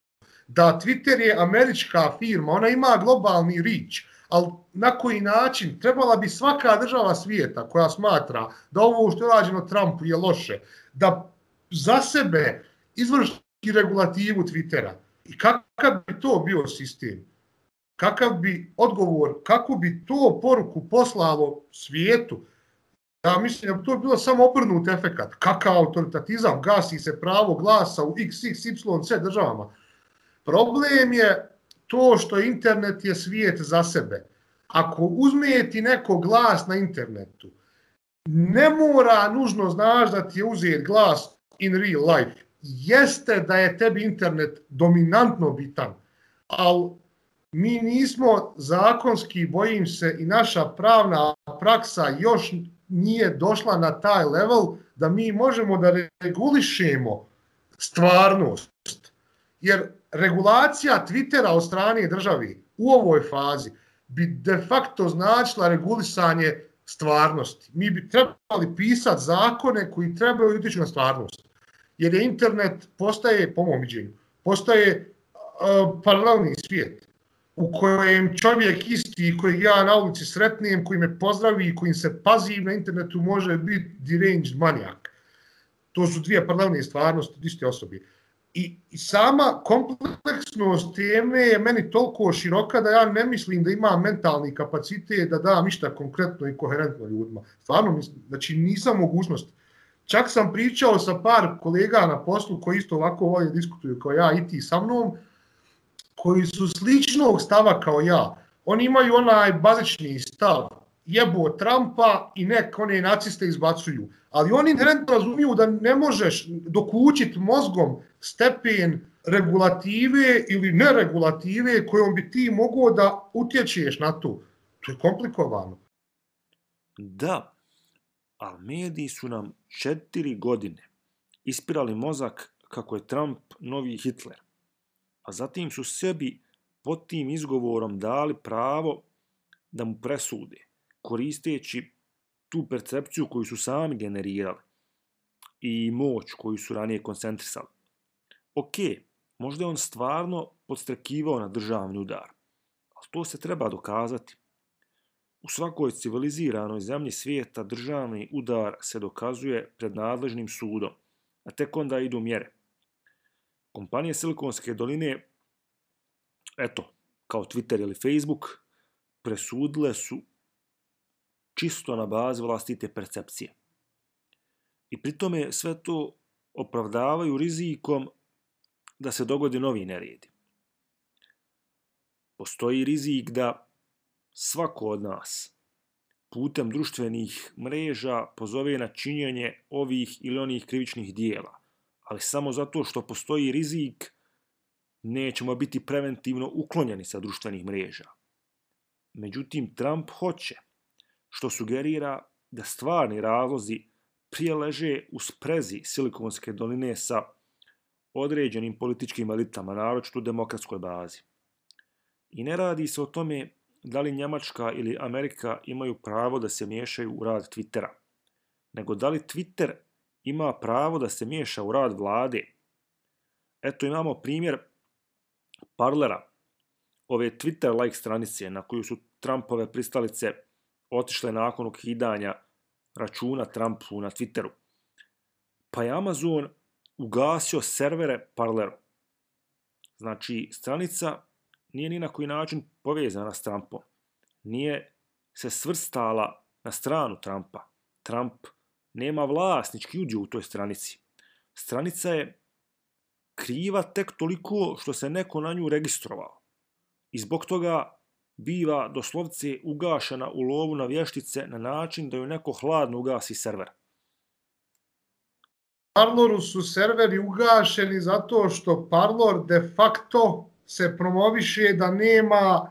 Da Twitter je američka firma, ona ima globalni reach, ali na koji način trebala bi svaka država svijeta koja smatra da ovo što je rađeno Trumpu je loše, da za sebe izvršiti regulativu Twittera. I kakav bi to bio sistem? Kakav bi odgovor, kako bi to poruku poslalo svijetu? Ja mislim da bi to bilo samo obrnut efekat. Kakav autoritatizam, gasi se pravo glasa u x, x, y, c državama. Problem je to što internet je svijet za sebe. Ako uzmijeti neko glas na internetu, ne mora nužno znaš da ti je uzeti glas in real life jeste da je tebi internet dominantno bitan, ali mi nismo zakonski, bojim se, i naša pravna praksa još nije došla na taj level da mi možemo da regulišemo stvarnost. Jer regulacija Twittera od strane državi u ovoj fazi bi de facto značila regulisanje stvarnosti. Mi bi trebali pisati zakone koji trebaju utići na stvarnost. Jer je internet postaje, po mom viđenju, postaje uh, paralelni svijet u kojem čovjek isti koji ja na ulici sretnijem, koji me pozdravi i kojim se pazi na internetu može biti deranged manijak. To su dvije paralelne stvarnosti od iste osobe. I, I sama kompleksnost teme je meni toliko široka da ja ne mislim da ima mentalni kapacitet da dam ništa konkretno i koherentno ljudima. Stvarno, mislim, znači nisam mogućnost. Čak sam pričao sa par kolega na poslu koji isto ovako ovdje diskutuju kao ja i ti sa mnom, koji su sličnog stava kao ja. Oni imaju onaj bazični stav, jebo Trumpa i nek one naciste izbacuju. Ali oni inherentno razumiju da ne možeš dokućiti mozgom stepen regulative ili neregulative kojom bi ti mogao da utječeš na to. To je komplikovano. Da, ali mediji su nam četiri godine ispirali mozak kako je Trump novi Hitler. A zatim su sebi pod tim izgovorom dali pravo da mu presude koristeći tu percepciju koju su sami generirali i moć koju su ranije koncentrisali. Ok, možda je on stvarno podstrekivao na državni udar, ali to se treba dokazati. U svakoj civiliziranoj zemlji svijeta državni udar se dokazuje pred nadležnim sudom, a tek onda idu mjere. Kompanije Silikonske doline, eto, kao Twitter ili Facebook, presudile su čisto na bazi vlastite percepcije. I pritome sve to opravdavaju rizikom da se dogodi novi neredi. Postoji rizik da svako od nas putem društvenih mreža pozove na činjenje ovih ili onih krivičnih dijela, ali samo zato što postoji rizik nećemo biti preventivno uklonjeni sa društvenih mreža. Međutim, Trump hoće što sugerira da stvarni razlozi prije leže u sprezi Silikonske doline sa određenim političkim elitama, naročito u demokratskoj bazi. I ne radi se o tome da li Njemačka ili Amerika imaju pravo da se miješaju u rad Twittera, nego da li Twitter ima pravo da se miješa u rad vlade. Eto imamo primjer Parlera, ove Twitter-like stranice na koju su Trumpove pristalice otišle nakon ukidanja računa Trumpu na Twitteru. Pa je Amazon ugasio servere Parleru. Znači, stranica nije ni na koji način povezana s Trumpom. Nije se svrstala na stranu Trumpa. Trump nema vlasnički udio u toj stranici. Stranica je kriva tek toliko što se neko na nju registrovao. I zbog toga biva doslovce ugašena u lovu na vještice na način da ju neko hladno ugasi server. Parloru su serveri ugašeni zato što Parlor de facto se promoviše da nema,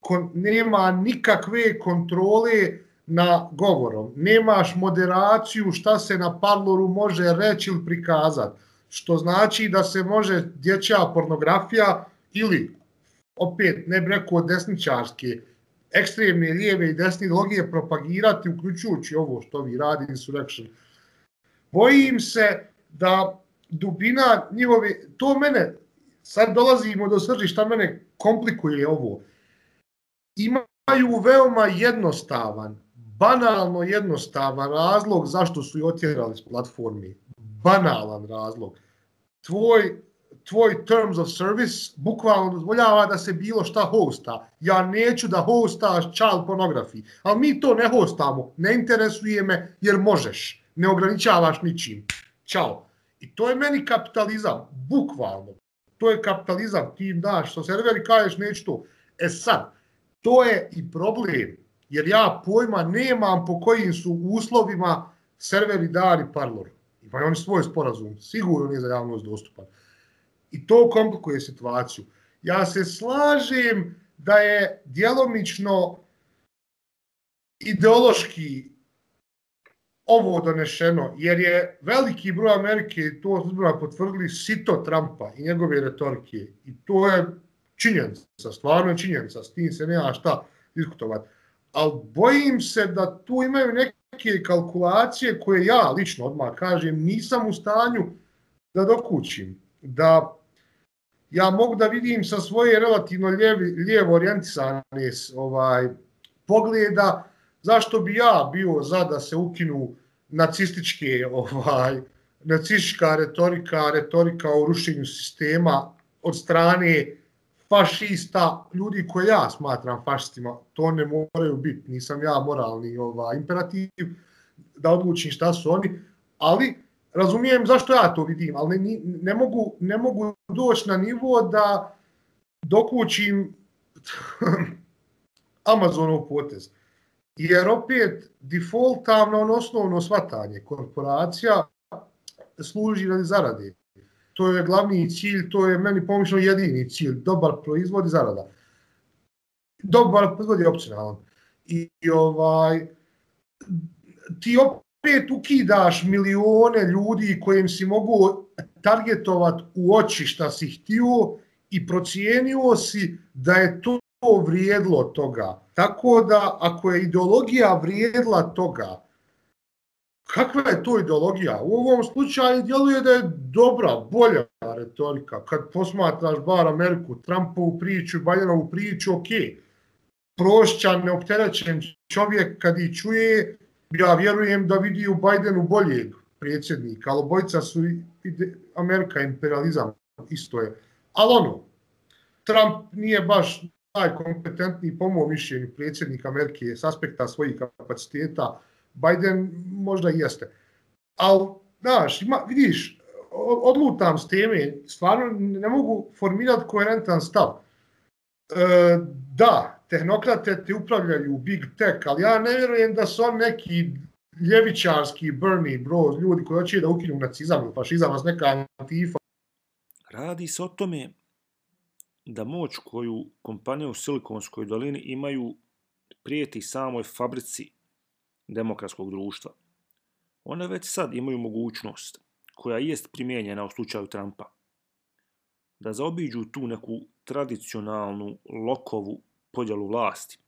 kon, nema nikakve kontrole na govorom. Nemaš moderaciju šta se na Parloru može reći ili prikazati. Što znači da se može dječja pornografija ili opet ne bi rekao desničarske, ekstremne lijeve i desne ideologije propagirati, uključujući ovo što vi radi Insurrection. Bojim se da dubina njihove, to mene, sad dolazimo do srži šta mene komplikuje ovo, imaju veoma jednostavan, banalno jednostavan razlog zašto su i otjerali s platformi. Banalan razlog. Tvoj tvoj terms of service bukvalno dozvoljava da se bilo šta hosta. Ja neću da hostaš child pornography, ali mi to ne hostamo, ne interesuje me jer možeš, ne ograničavaš ničim. Ćao. I to je meni kapitalizam, bukvalno. To je kapitalizam, ti im daš što serveri kažeš neću to. E sad, to je i problem, jer ja pojma nemam po kojim su uslovima serveri dali parlor. Imaju oni svoj sporazum, sigurno nije za javnost dostupan. I to komplikuje situaciju. Ja se slažem da je djelomično ideološki ovo donešeno, jer je veliki broj Amerike, i to zbora potvrdili, sito Trumpa i njegove retorike. I to je činjenica, stvarno je činjenica, s tim se nema šta diskutovati. Ali bojim se da tu imaju neke kalkulacije koje ja lično odmah kažem, nisam u stanju da dokućim. Da ja mogu da vidim sa svoje relativno lijevi, lijevo orijentisane ovaj, pogleda zašto bi ja bio za da se ukinu nacističke ovaj nacistička retorika, retorika o rušenju sistema od strane fašista, ljudi koje ja smatram fašistima, to ne moraju biti, nisam ja moralni ovaj, imperativ da odlučim šta su oni, ali razumijem zašto ja to vidim, ali ne, ne, mogu, ne mogu doći na nivo da dokućim Amazonov potez. Jer opet defaultavno ono osnovno svatanje korporacija služi radi zarade. To je glavni cilj, to je meni pomišljeno jedini cilj, dobar proizvod i zarada. Dobar proizvod je opcionalan. I, I ovaj, ti opet ukidaš milione ljudi kojim si mogu targetovat u oči šta si htio i procijenio si da je to vrijedlo toga. Tako da, ako je ideologija vrijedla toga, kakva je to ideologija? U ovom slučaju djeluje da je dobra, bolja retorika. Kad posmatraš bar Ameriku, Trumpovu priču, Bidenovu priču, ok, prošćan, neopterećen čovjek kad i čuje, ja vjerujem da vidi u Bidenu boljeg predsjednika, ali bojca su Amerika imperializam, isto je. Ali ono, Trump nije baš najkompetentniji po mojom mišljenju predsjednik Amerike s aspekta svojih kapaciteta, Biden možda i jeste. Ali, znaš, ima, vidiš, odlutam s teme, stvarno ne mogu formirati koherentan stav. E, da, tehnokrate te upravljaju big tech, ali ja ne vjerujem da su on neki ljevičarski Bernie bro, ljudi koji hoće da ukinu nacizam ili fašizam, vas neka antifa. Radi se o tome da moć koju kompanije u Silikonskoj dolini imaju prijeti samoj fabrici demokratskog društva. One već sad imaju mogućnost, koja jest primjenjena u slučaju Trumpa, da zaobiđu tu neku tradicionalnu lokovu podjelu vlasti,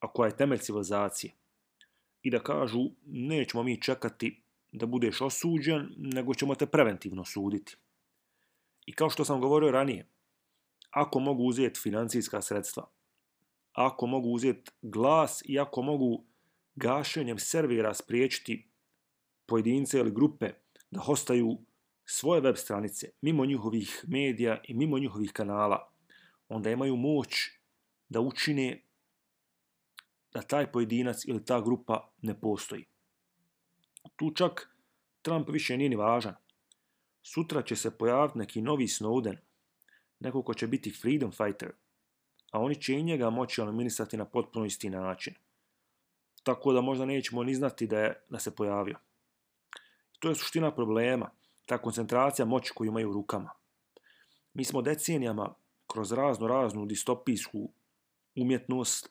a koja je temelj civilizacije, i da kažu nećemo mi čekati da budeš osuđen, nego ćemo te preventivno suditi. I kao što sam govorio ranije, ako mogu uzeti financijska sredstva, ako mogu uzeti glas i ako mogu gašenjem servera spriječiti pojedince ili grupe da hostaju svoje web stranice mimo njihovih medija i mimo njihovih kanala, onda imaju moć da učine da taj pojedinac ili ta grupa ne postoji. Tu čak Trump više nije ni važan. Sutra će se pojaviti neki novi Snowden, neko ko će biti freedom fighter, a oni će i njega moći ono, eliminisati na potpuno isti način. Tako da možda nećemo ni znati da, je, da se pojavio. To je suština problema, ta koncentracija moći koju imaju u rukama. Mi smo decenijama kroz razno raznu distopijsku umjetnost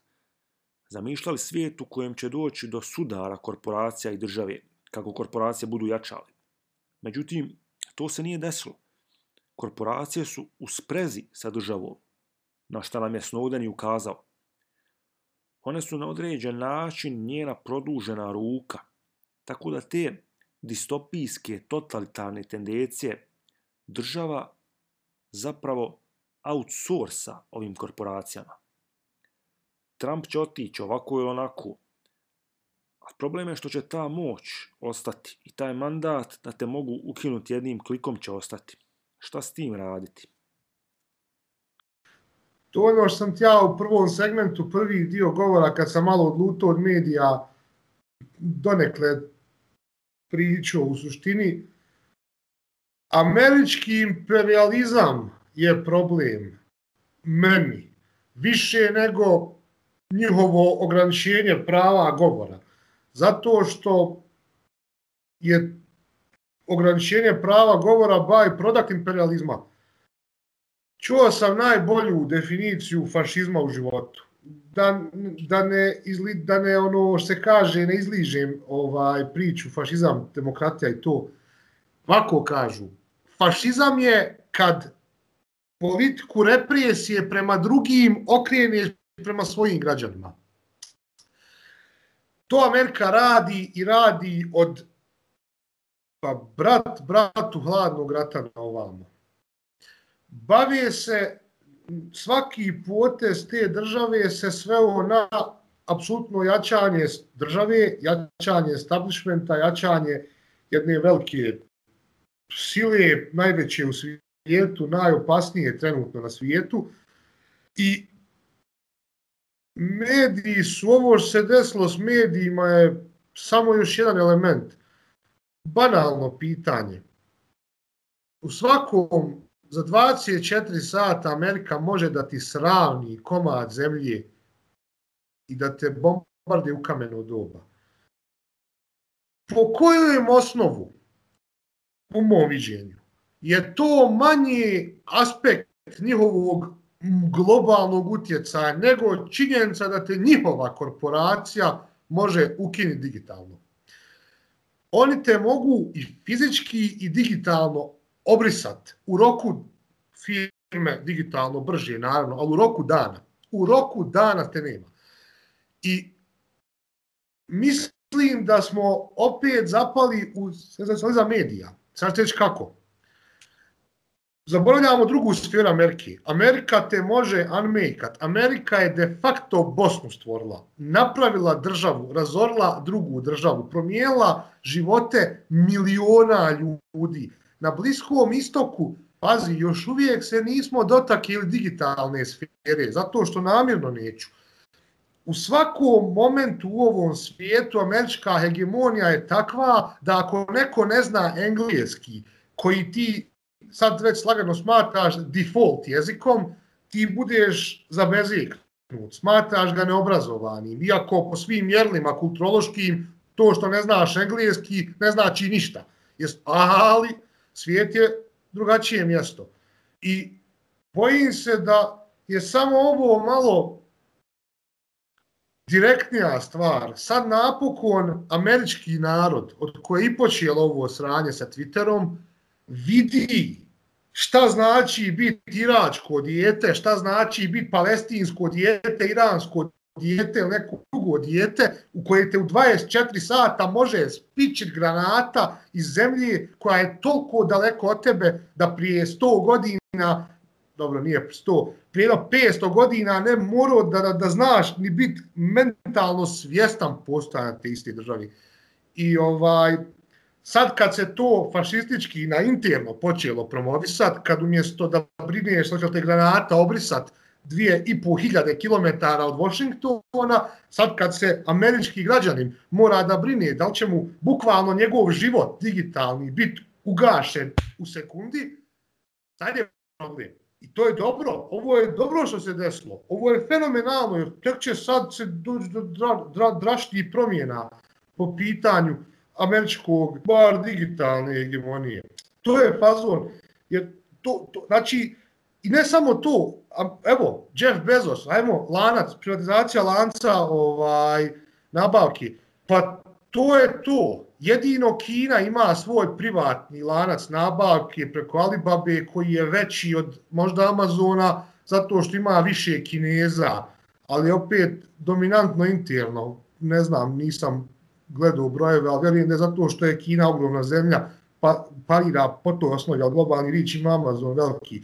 zamišljali svijet u kojem će doći do sudara korporacija i države, kako korporacije budu jačale. Međutim, to se nije desilo korporacije su u sprezi sa državom, na šta nam je Snowden i ukazao. One su na određen način njena produžena ruka, tako da te distopijske totalitarne tendencije država zapravo outsourca ovim korporacijama. Trump će otići ovako ili onako, a problem je što će ta moć ostati i taj mandat da te mogu ukinuti jednim klikom će ostati šta s tim raditi? To je ono što sam ti ja u prvom segmentu, prvi dio govora, kad sam malo odlutao od medija, donekle pričao u suštini, američki imperializam je problem meni više nego njihovo ograničenje prava govora. Zato što je ograničenje prava govora by product imperializma. Čuo sam najbolju definiciju fašizma u životu. Da, da, ne, izli, da ne ono se kaže, ne izližem ovaj priču fašizam, demokratija i to. Vako kažu, fašizam je kad politiku represije prema drugim okreneš prema svojim građanima. To Amerika radi i radi od pa brat, bratu hladnog rata na ovamo. Bavije se svaki potez te države se sveo na apsolutno jačanje države, jačanje establishmenta, jačanje jedne velike sile, najveće u svijetu, najopasnije trenutno na svijetu. I mediji su, ovo se desilo s medijima je samo još jedan element. Banalno pitanje. U svakom, za 24 sata Amerika može da ti sravni komad zemlje i da te bombardi u kamenu doba. Po kojem osnovu, u mom viđenju, je to manji aspekt njihovog globalnog utjecaja, nego činjenica da te njihova korporacija može ukinuti digitalno. Oni te mogu i fizički i digitalno obrisati u roku firme digitalno brže, naravno, ali u roku dana. U roku dana te nema. I mislim da smo opet zapali u senzacionalizam medija. Sad ćeš kako? Zaboravljamo drugu sferu Amerike. Amerika te može unmakeat. Amerika je de facto Bosnu stvorila. Napravila državu, razorila drugu državu. Promijenila živote miliona ljudi. Na Bliskom istoku, pazi, još uvijek se nismo dotakili digitalne sfere, zato što namjerno neću. U svakom momentu u ovom svijetu američka hegemonija je takva da ako neko ne zna engleski, koji ti sad već slagano smatraš default jezikom, ti budeš za beziknut, smatraš ga neobrazovanim, iako po svim mjerlima kulturološkim to što ne znaš engleski ne znači ništa. Ali svijet je drugačije mjesto. I bojim se da je samo ovo malo direktnija stvar. Sad napokon američki narod, od koje i počelo ovo sranje sa Twitterom, vidi šta znači biti iračko dijete, šta znači biti palestinsko dijete, iransko dijete ili neko drugo dijete u koje te u 24 sata može spičit granata iz zemlje koja je toliko daleko od tebe da prije 100 godina, dobro nije 100, prije 500 godina ne morao da, da, da znaš ni biti mentalno svjestan postojanja te iste državi. I ovaj, sad kad se to fašistički na interno počelo promovisat, kad umjesto da brineš što će te granata obrisat dvije i po hiljade kilometara od Washingtona, sad kad se američki građanin mora da brine da li će mu bukvalno njegov život digitalni biti ugašen u sekundi, sad je problem. I to je dobro, ovo je dobro što se desilo, ovo je fenomenalno, jer tek će sad se doći do dra, dra, draštih promjena po pitanju američkog, bar digitalne hegemonije. To je fazon. Jer to, to, znači, i ne samo to, evo, Jeff Bezos, ajmo, lanac, privatizacija lanca ovaj, nabavki, pa to je to. Jedino Kina ima svoj privatni lanac nabavke preko Alibabe koji je veći od možda Amazona zato što ima više Kineza, ali opet dominantno interno, ne znam, nisam gledao brojeve, ali vjerujem da je zato što je Kina ogromna zemlja, pa parira po toj osnovi, ali globalni rič ima Amazon veliki.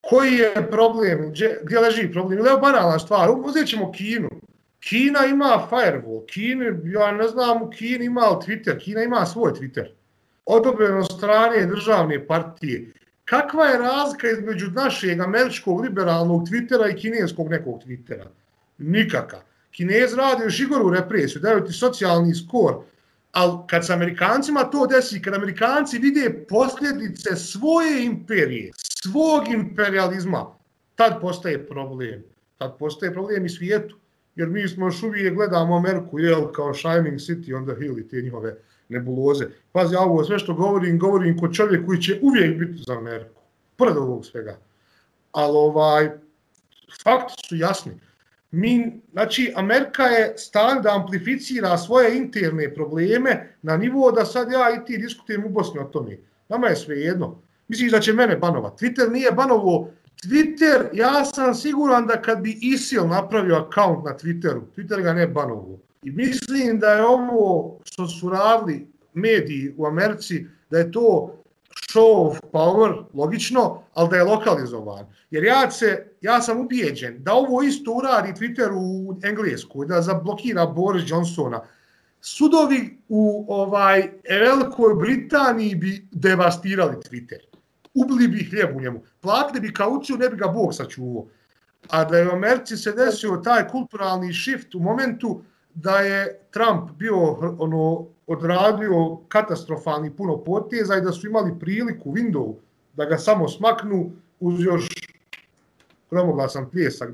Koji je problem? Gdje, gdje leži problem? Ili je banalna stvar? Uzet ćemo Kinu. Kina ima firewall. Kina, ja ne znam, u Kini ima Twitter. Kina ima svoj Twitter. Odobreno strane državne partije. Kakva je razlika između našeg američkog liberalnog Twittera i kineskog nekog Twittera? Nikaka. Kinez radi još igoru represiju, daju ti socijalni skor, ali kad se Amerikancima to desi, kad Amerikanci vide posljedice svoje imperije, svog imperializma, tad postaje problem. Tad postaje problem i svijetu. Jer mi smo još uvijek gledamo Ameriku, jel, kao Shining City on the Hill i te njihove nebuloze. Pazi, ja ovo sve što govorim, govorim kod čovjek koji će uvijek biti za Ameriku. Pored ovog svega. Ali ovaj, fakti su jasni. Mi, znači, Amerika je stan da amplificira svoje interne probleme na nivou da sad ja i ti diskutujem u Bosni o tome. Nama je sve jedno. Misliš da će mene banova? Twitter nije banovo. Twitter, ja sam siguran da kad bi ISIL napravio akaunt na Twitteru, Twitter ga ne banovo. I mislim da je ovo što su radili mediji u Americi, da je to show of power, logično, ali da je lokalizovan. Jer ja, se, ja sam ubijeđen da ovo isto uradi Twitter u Englesku, da zablokira Boris Johnsona. Sudovi u ovaj Velikoj Britaniji bi devastirali Twitter. Ubili bi hljeb u njemu. Platili bi kauciju, ne bi ga Bog sačuvao. A da je u Americi se desio taj kulturalni shift u momentu da je Trump bio ono odradio katastrofalni puno poteza i da su imali priliku Window da ga samo smaknu uz još gromoglasan pljesak.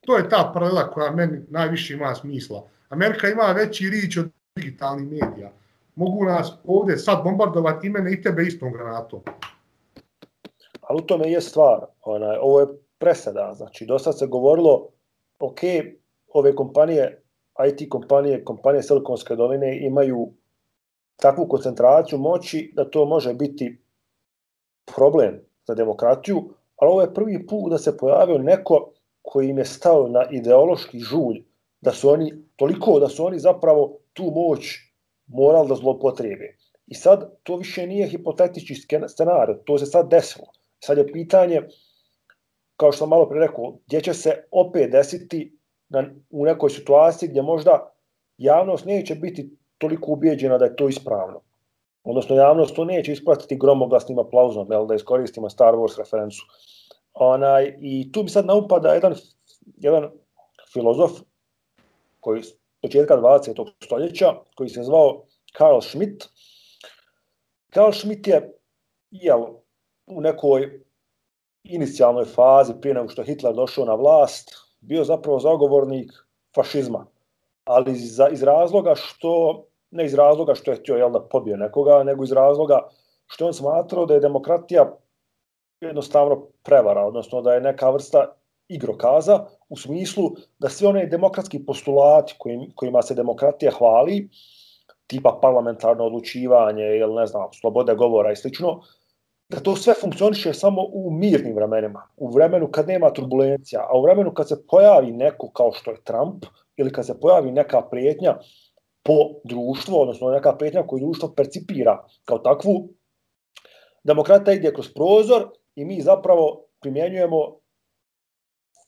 To je ta paralela koja meni najviše ima smisla. Amerika ima veći rič od digitalnih medija. Mogu nas ovdje sad bombardovati i mene i tebe istom granatom. Ali u tome je stvar. Onaj, ovo je preseda. Znači, dosta se govorilo, ok, ove kompanije IT kompanije, kompanije Silikonske doline imaju takvu koncentraciju moći da to može biti problem za demokratiju, ali ovo je prvi put da se pojavio neko koji im je stao na ideološki žulj, da su oni, toliko da su oni zapravo tu moć morali da zlopotrebe. I sad to više nije hipotetički scenar, to se sad desilo. Sad je pitanje, kao što sam malo pre rekao, gdje će se opet desiti na, u nekoj situaciji gdje možda javnost neće biti toliko ubijeđena da je to ispravno. Odnosno, javnost to neće ispratiti gromoglasnim aplauzom, jel, da iskoristimo Star Wars referencu. Onaj, I tu mi sad naupada jedan, jedan filozof koji iz početka 20. stoljeća, koji se zvao Karl Schmidt. Karl Schmidt je jel, u nekoj inicijalnoj fazi prije nego što Hitler došao na vlast, bio zapravo zagovornik fašizma, ali iz, iz razloga što, ne iz razloga što je htio jel, da pobije nekoga, nego iz razloga što on smatrao da je demokratija jednostavno prevara, odnosno da je neka vrsta igrokaza u smislu da sve one demokratski postulati kojim, kojima se demokratija hvali, tipa parlamentarno odlučivanje ili ne znam, slobode govora i slično, da to sve funkcioniše samo u mirnim vremenima, u vremenu kad nema turbulencija, a u vremenu kad se pojavi neko kao što je Trump ili kad se pojavi neka prijetnja po društvu, odnosno neka prijetnja koju društvo percipira kao takvu, demokrata ide kroz prozor i mi zapravo primjenjujemo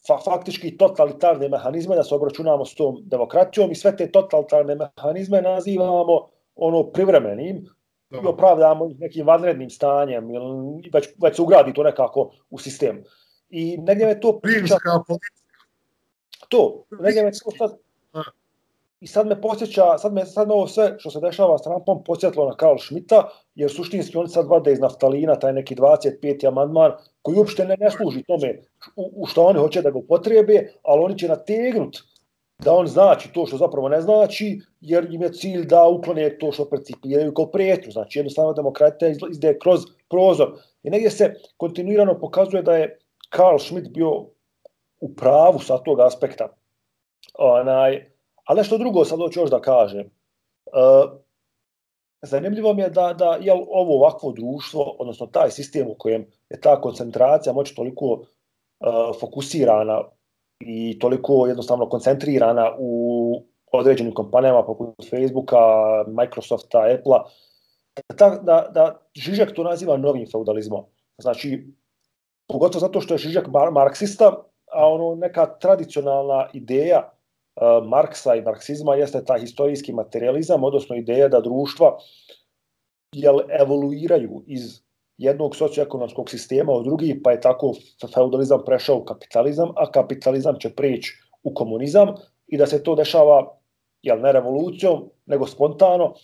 fa faktički totalitarne mehanizme da se obračunamo s tom demokratijom i sve te totalitarne mehanizme nazivamo ono privremenim, i opravdamo ih nekim vanrednim stanjem, ili već, već se ugradi to nekako u sistem. I negdje me to priča... To, negdje me to sad... I sad me posjeća, sad me, sad me ovo sve što se dešava s Trumpom posjetilo na Karl Schmidta, jer suštinski oni sad vade iz naftalina, taj neki 25. amandman, koji uopšte ne, ne služi tome u, u što oni hoće da ga upotrebe, ali oni će nategnut da on znači to što zapravo ne znači, jer im je cilj da uklone to što percipiraju kao prijetnju. Znači, jednostavno demokratija izde kroz prozor. I negdje se kontinuirano pokazuje da je Karl Schmidt bio u pravu sa tog aspekta. Onaj, a nešto drugo sad hoću još da kažem. E, zanimljivo mi je da, da je ovo ovakvo društvo, odnosno taj sistem u kojem je ta koncentracija moći toliko e, fokusirana i toliko jednostavno koncentrirana u određenim kompanijama poput Facebooka, Microsofta, Apple-a, da, da, da Žižak to naziva novim feudalizmom. Znači, pogotovo zato što je Žižak mar marksista, a ono neka tradicionalna ideja uh, Marksa i marksizma jeste taj historijski materializam, odnosno ideja da društva jel, evoluiraju iz jednog socioekonomskog sistema od drugi, pa je tako feudalizam prešao u kapitalizam, a kapitalizam će preći u komunizam i da se to dešava jel, ne revolucijom, nego spontano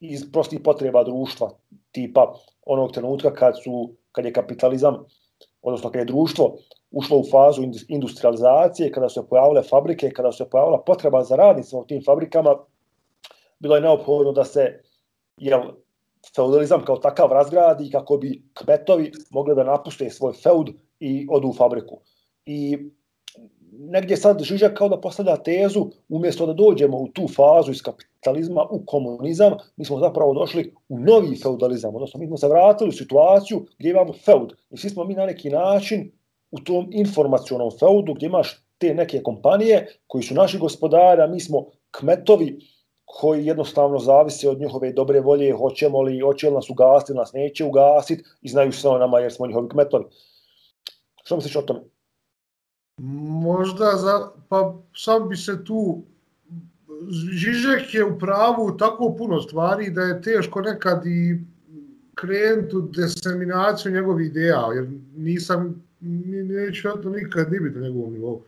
iz prostih potreba društva, tipa onog trenutka kad, su, kad je kapitalizam, odnosno kad je društvo ušlo u fazu industrializacije, kada su se pojavile fabrike, kada su se pojavila potreba za radnicima u tim fabrikama, bilo je neophodno da se jel, feudalizam kao takav razgradi kako bi kmetovi mogli da napuste svoj feud i odu u fabriku. I negdje sad Žižak kao da postavlja tezu, umjesto da dođemo u tu fazu iz kapitalizma u komunizam, mi smo zapravo došli u novi feudalizam, odnosno mi smo se vratili u situaciju gdje imamo feud. I svi smo mi na neki način u tom informacionom feudu gdje imaš te neke kompanije koji su naši gospodari, a mi smo kmetovi koji jednostavno zavise od njihove dobre volje, hoćemo li, hoće li nas ugasiti, nas neće ugasiti i znaju sve o nama jer smo njihovi kmetovi. Što misliš o tome? Možda, za, pa sam bi se tu Žižek je u pravu tako puno stvari da je teško nekad i krenuti u deseminaciju njegovih ideja, jer nisam, neću to nikad ni biti na njegovom nivou.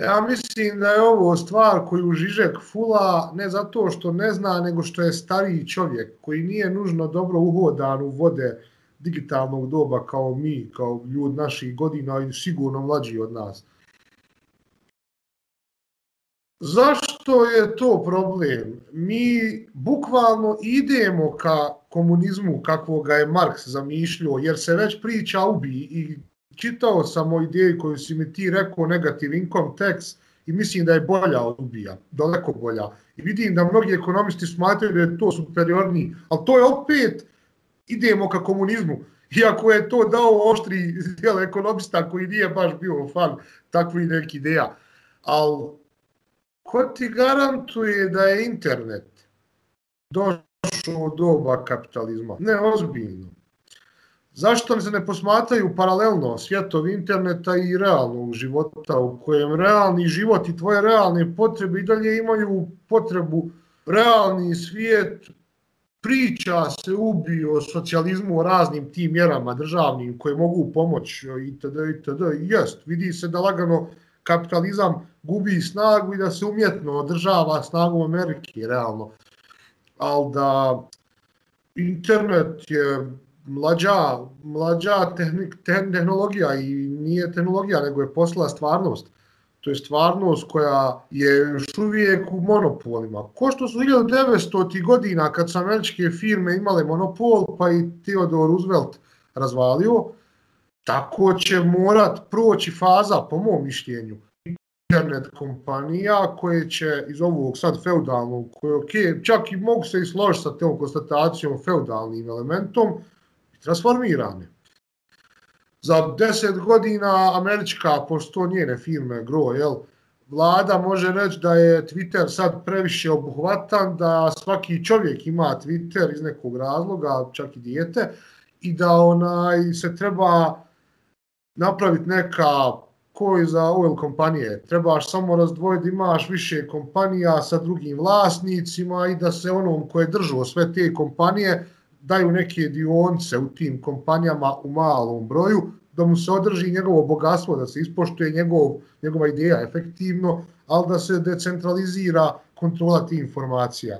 Ja mislim da je ovo stvar koju Žižek fula ne zato što ne zna, nego što je stariji čovjek koji nije nužno dobro uhodan u vode digitalnog doba kao mi, kao ljud naših godina i sigurno mlađi od nas. Zašto je to problem? Mi bukvalno idemo ka komunizmu kakvog ga je Marks zamišljio, jer se već priča ubi i čitao sam o ideji koju si mi ti rekao negativ income tax i mislim da je bolja od ubija, daleko bolja. I vidim da mnogi ekonomisti smatraju da je to superiorni, ali to je opet idemo ka komunizmu. Iako je to dao oštri dijel ekonomista koji nije baš bio fan takvih nekih ideja. Ali ko ti garantuje da je internet došao u doba kapitalizma? Ne, ozbiljno. Zašto se ne posmataju paralelno svjetovi interneta i realnog života u kojem realni život i tvoje realne potrebe i dalje imaju potrebu realni svijet priča se ubi o socijalizmu, o raznim tim mjerama državnim koje mogu pomoći itd. itd. Jest, vidi se da lagano kapitalizam gubi snagu i da se umjetno održava snagu Amerike, realno. Ali da internet je mlađa, mlađa tehnik, tehnologija i nije tehnologija, nego je posla stvarnost. To je stvarnost koja je još uvijek u monopolima. Ko što su 1900. godina kad su američke firme imale monopol, pa i Theodore Roosevelt razvalio, tako će morat proći faza, po mom mišljenju, internet kompanija koje će iz ovog sad feudalnog, koje okay, čak i mogu se i složiti sa tom konstatacijom feudalnim elementom, transformirane. Za deset godina američka, pošto njene firme gro, jel, vlada može reći da je Twitter sad previše obuhvatan, da svaki čovjek ima Twitter iz nekog razloga, čak i dijete, i da onaj se treba napraviti neka koji za oil kompanije. Trebaš samo razdvojiti, imaš više kompanija sa drugim vlasnicima i da se onom koje držao sve te kompanije daju neke dionce u tim kompanijama u malom broju, da mu se održi njegovo bogatstvo, da se ispoštuje njegov, njegova ideja efektivno, ali da se decentralizira kontrola tih informacija.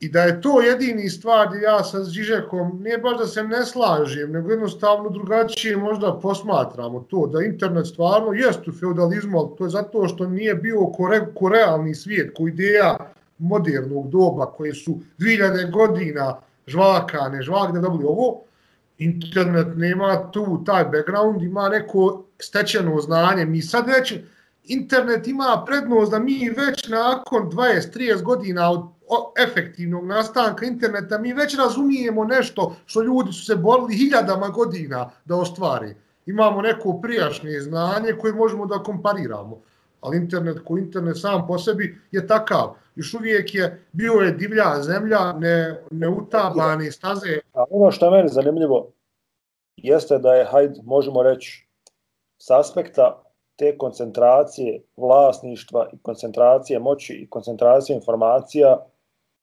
I da je to jedini stvar gdje ja sa Žižekom, nije baš da se ne slažem, nego jednostavno drugačije možda posmatramo to, da internet stvarno jest u feudalizmu, ali to je zato što nije bio kore, korealni svijet, ko ideja modernog doba, koje su 2000 godina žvaka, ne žvak, da dobili ovo, internet nema tu taj background, ima neko stečeno znanje. Mi sad već, internet ima prednost da mi već nakon 20-30 godina od efektivnog nastanka interneta, mi već razumijemo nešto što ljudi su se borili hiljadama godina da ostvari. Imamo neko prijašnje znanje koje možemo da kompariramo. Ali internet ko internet sam po sebi je takav još uvijek je bio je divlja zemlja, ne, ne utabani staze. A ono što je meni zanimljivo jeste da je, hajde, možemo reći, s aspekta te koncentracije vlasništva i koncentracije moći i koncentracije informacija,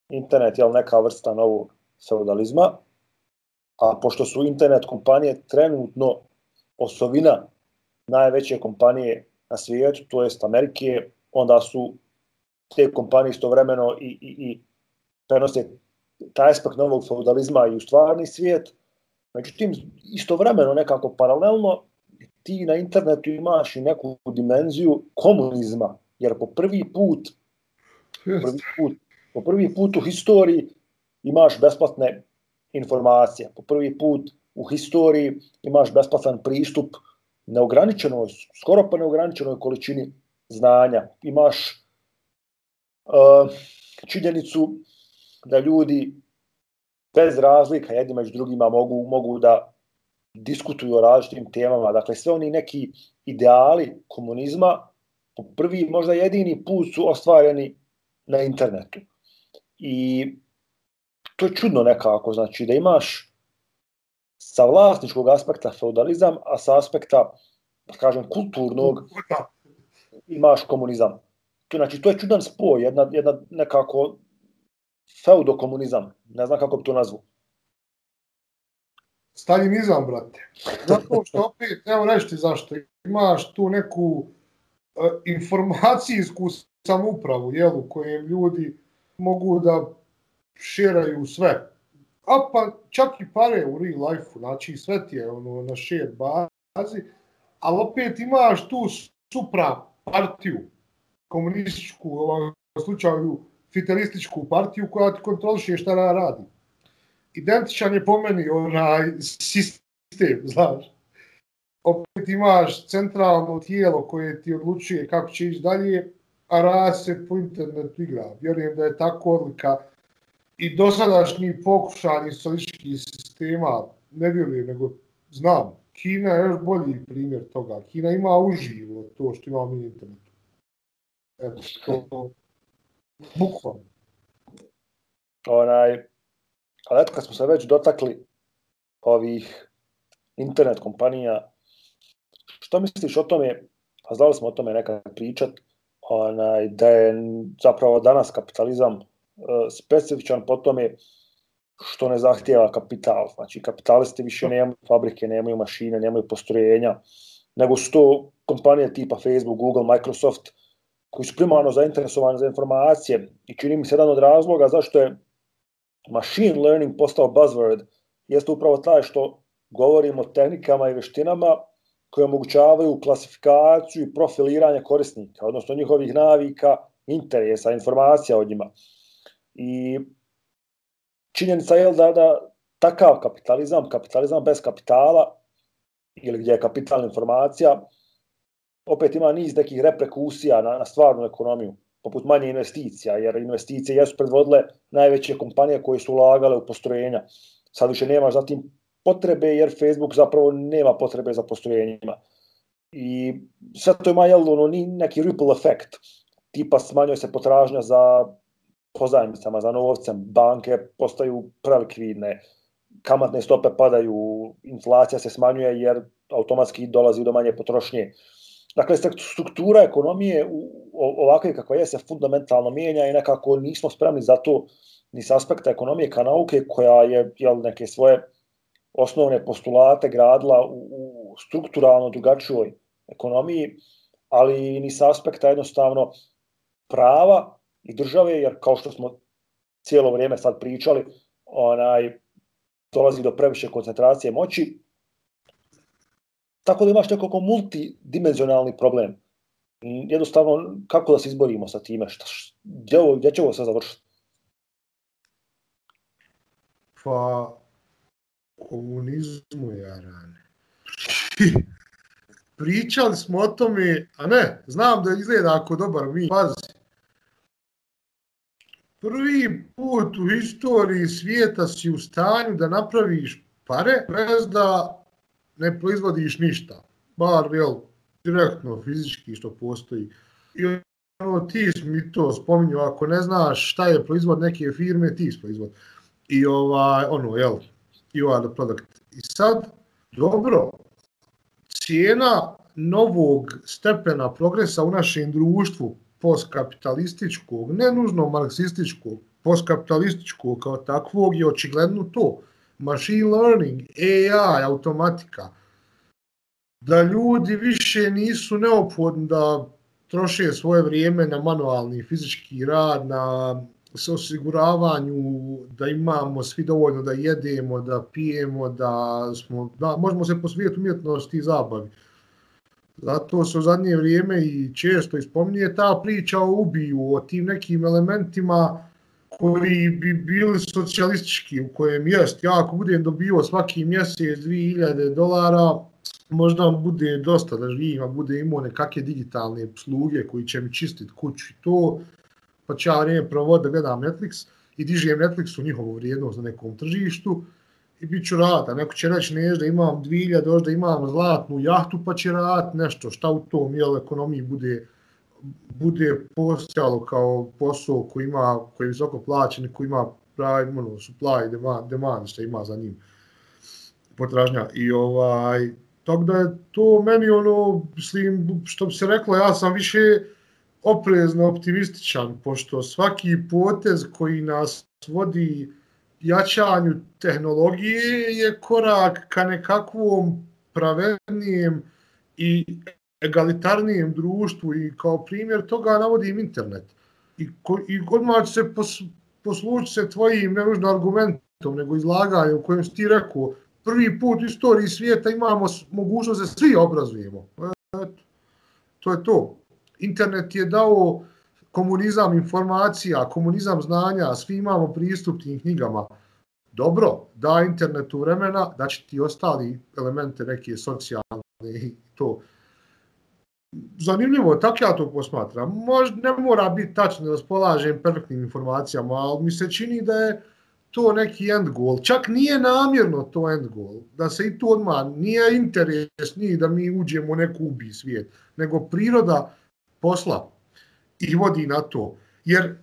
internet je neka vrsta novog feudalizma, a pošto su internet kompanije trenutno osovina najveće kompanije na svijetu, to jest Amerike, onda su te kompanije istovremeno i, i, i prenose taj aspekt novog feudalizma i u stvarni svijet. Međutim, istovremeno nekako paralelno ti na internetu imaš i neku dimenziju komunizma, jer po prvi put, prvi put po prvi put u historiji imaš besplatne informacije. Po prvi put u historiji imaš besplatan pristup neograničenoj, skoro pa neograničenoj količini znanja. Imaš uh, činjenicu da ljudi bez razlika jedni među drugima mogu, mogu da diskutuju o različitim temama. Dakle, sve oni neki ideali komunizma po prvi, možda jedini put su ostvareni na internetu. I to je čudno nekako, znači da imaš sa vlasničkog aspekta feudalizam, a sa aspekta, da kažem, kulturnog imaš komunizam. To, znači, to je čudan spoj, jedna, jedna nekako feudokomunizam, ne znam kako bi to nazvu. Stalinizam, brate. Zato što opet, evo reći zašto, imaš tu neku e, informacijsku samupravu, jel, u kojem ljudi mogu da šeraju sve. A pa čak i pare u real life-u, znači sve ti je ono, na share bazi, ali opet imaš tu supra partiju, komunističku, ovaj, u ovom slučaju fitalističku partiju koja ti kontroliše šta radi. Identičan je po meni onaj sistem, znaš. Opet imaš centralno tijelo koje ti odlučuje kako će ići dalje, a raz se po internetu igra. Vjerujem da je tako odlika i dosadašnji pokušani soličkih sistema, ne vjerujem, nego znam, Kina je još bolji primjer toga. Kina ima uživo to što ima internet. Eto, to, bukvalno. Onaj, ali eto kad smo se već dotakli ovih internet kompanija, što misliš o tome, a znali smo o tome nekad pričat, onaj, da je zapravo danas kapitalizam uh, specifičan po tome što ne zahtijeva kapital. Znači, kapitalisti više nemaju fabrike, nemaju mašine, nemaju postrojenja, nego su to kompanije tipa Facebook, Google, Microsoft, koji su primarno zainteresovani za informacije i čini mi se jedan od razloga zašto je machine learning postao buzzword, jeste upravo taj što govorimo o tehnikama i veštinama koje omogućavaju klasifikaciju i profiliranje korisnika, odnosno njihovih navika, interesa, informacija o njima. I činjenica je da, da takav kapitalizam, kapitalizam bez kapitala, ili gdje je kapitalna informacija, opet ima niz nekih reprekusija na, na stvarnu ekonomiju, poput manje investicija, jer investicije jesu predvodile najveće kompanije koje su ulagale u postrojenja. Sad više nemaš zatim potrebe, jer Facebook zapravo nema potrebe za postrojenjima. I sve to ima jel, ono, neki ripple efekt, tipa smanjuje se potražnja za pozajmicama, za novcem, banke postaju prelikvidne, kamatne stope padaju, inflacija se smanjuje jer automatski dolazi do manje potrošnje. Dakle, struktura ekonomije ovakve kakva je se fundamentalno mijenja i nekako nismo spremni za to ni s aspekta ekonomije ka nauke koja je jel, neke svoje osnovne postulate gradila u, u strukturalno drugačijoj ekonomiji, ali ni s aspekta jednostavno prava i države, jer kao što smo cijelo vrijeme sad pričali, onaj, dolazi do previše koncentracije moći, Tako da imaš nekako multidimenzionalni problem. Mm, jednostavno, kako da se izborimo sa time? Šta, gdje, ovo, gdje će ovo sve završiti? Pa, komunizmu je rane. Pričali smo o tome, a ne, znam da izgleda ako dobar mi, pazi. Prvi put u istoriji svijeta si u stanju da napraviš pare bez da ne proizvodiš ništa, bar jel, direktno, fizički što postoji. I ono, ti mi to spominju, ako ne znaš šta je proizvod neke firme, ti si proizvod. I ovaj, ono, jel, you are the product. I sad, dobro, cijena novog stepena progresa u našem društvu, postkapitalističkog, ne nužno marksističkog, postkapitalističkog kao takvog je očigledno to machine learning, AI, automatika, da ljudi više nisu neophodni da troše svoje vrijeme na manualni fizički rad, na s osiguravanju da imamo svi dovoljno da jedemo, da pijemo, da smo da možemo se posvijeti umjetnosti i zabavi. Zato se u zadnje vrijeme i često ispominje ta priča o ubiju, o tim nekim elementima koji bi bili socijalistički, u kojem jest, ja ako budem dobio svaki mjesec 2000 dolara, možda bude dosta da živim, a bude imao nekakve digitalne sluge koji će mi čistiti kuću i to, pa će ja vrijeme provod da gledam Netflix i dižem Netflix u njihovu vrijednost na nekom tržištu i bit ću rada. Neko će reći ne, da imam 2000, da imam zlatnu jahtu, pa će rad nešto, šta u tom jel, ekonomiji bude bude postojalo kao posao koji ima koji je visoko plaćen koji ima pravi ono, supply demand, demand što ima za njim potražnja. I ovaj tako da je to meni ono mislim što bi se reklo ja sam više oprezno optimističan pošto svaki potez koji nas vodi jačanju tehnologije je korak ka nekakvom pravednijem i egalitarnijem društvu i kao primjer toga navodim internet. I, ko, i odmah će se pos, poslući se tvojim ne nužno argumentom, nego izlaganjem u kojem si ti rekao, prvi put u istoriji svijeta imamo mogućnost da svi obrazujemo. Eto, to je to. Internet je dao komunizam informacija, komunizam znanja, svi imamo pristup tim knjigama. Dobro, da internetu vremena, da će ti ostali elemente neke socijalne i to zanimljivo, tako ja to posmatram. Možda ne mora biti tačno da spolažem perfektnim informacijama, ali mi se čini da je to neki end goal. Čak nije namjerno to end goal. Da se i to odmah nije interes ni da mi uđemo u neku ubi svijet, nego priroda posla i vodi na to. Jer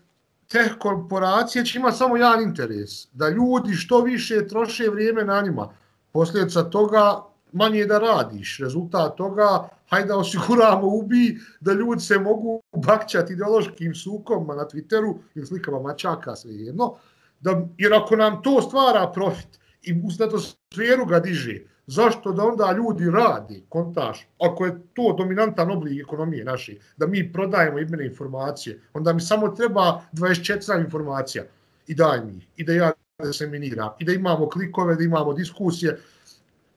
te korporacije će imati samo jedan interes, da ljudi što više troše vrijeme na njima. Posljedica toga manje da radiš. Rezultat toga hajde da osiguramo ubi da ljudi se mogu bakćati ideološkim sukomima na Twitteru ili slikama mačaka, sve jedno. Da, jer ako nam to stvara profit i u stratosferu ga diže, zašto da onda ljudi radi, kontaž, ako je to dominantan oblik ekonomije naše, da mi prodajemo imene informacije, onda mi samo treba 24 informacija i daj mi i da ja seminiram, i da imamo klikove, da imamo diskusije.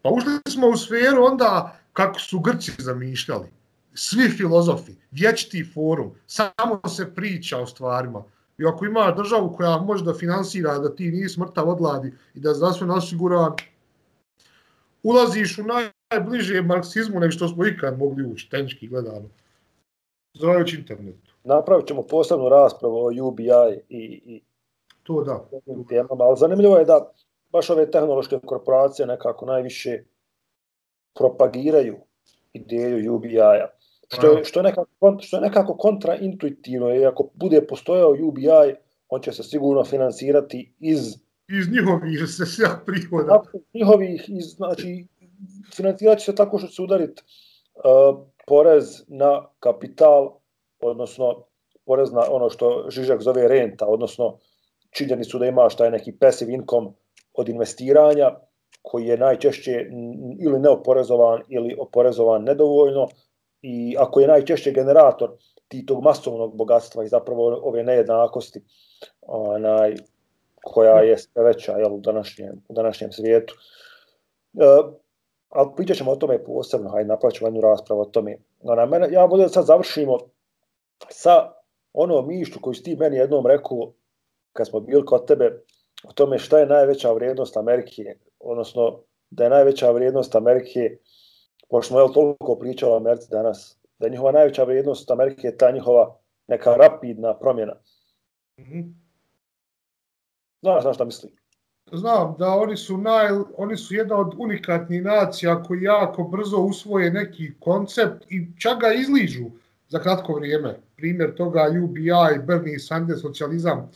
Pa ušli smo u sferu onda kako su Grci zamišljali. Svi filozofi, vječiti forum, samo se priča o stvarima. I ako ima državu koja može da finansira da ti nisi mrtav odladi i da zdravstveno osigura, ulaziš u najbliže marksizmu nego što smo ikad mogli ući, tenčki gledano. Zavajući internetu. Napravit ćemo posebnu raspravu o UBI i, i to da. temama, ali zanimljivo je da baš ove tehnološke korporacije nekako najviše propagiraju ideju UBI-a. Što, je, što, je nekako, što je nekako kontraintuitivno, jer ako bude postojao UBI, on će se sigurno finansirati iz... Iz njihovih se sve prihoda. Njihovih, iz, znači, financirat će se tako što će se udariti uh, porez na kapital, odnosno porez na ono što Žižak zove renta, odnosno činjeni su da imaš taj neki passive income od investiranja, koji je najčešće ili neoporezovan ili oporezovan nedovoljno i ako je najčešće generator ti tog masovnog bogatstva i zapravo ove nejednakosti onaj, koja je sve veća jel, u, današnjem, u današnjem svijetu. E, ali pričat ćemo o tome posebno, hajde napravit jednu raspravu o tome. Ona, mene, ja volim da sad završimo sa onom mišću koju si ti meni jednom rekao kad smo bili kod tebe o tome šta je najveća vrijednost Amerike odnosno da je najveća vrijednost Amerike, pošto smo je toliko pričali o Americi danas, da je njihova najveća vrijednost Amerike ta njihova neka rapidna promjena. Mm -hmm. Znaš, šta misli? Znam da oni su, naj, oni su jedna od unikatnih nacija koji jako brzo usvoje neki koncept i čak ga izližu za kratko vrijeme. Primjer toga UBI, Bernie Sanders, socijalizam,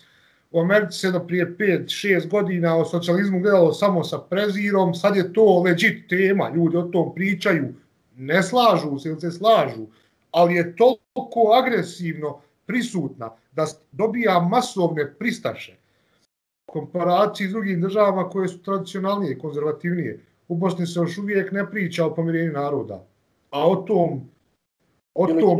u Americi se do prije 5-6 godina o socijalizmu gledalo samo sa prezirom, sad je to legit tema, ljudi o tom pričaju, ne slažu se ili se slažu, ali je toliko agresivno prisutna da dobija masovne pristaše komparaciji s drugim državama koje su tradicionalnije konzervativnije. U Bosni se još uvijek ne priča o pomirenju naroda. A o tom... O tom...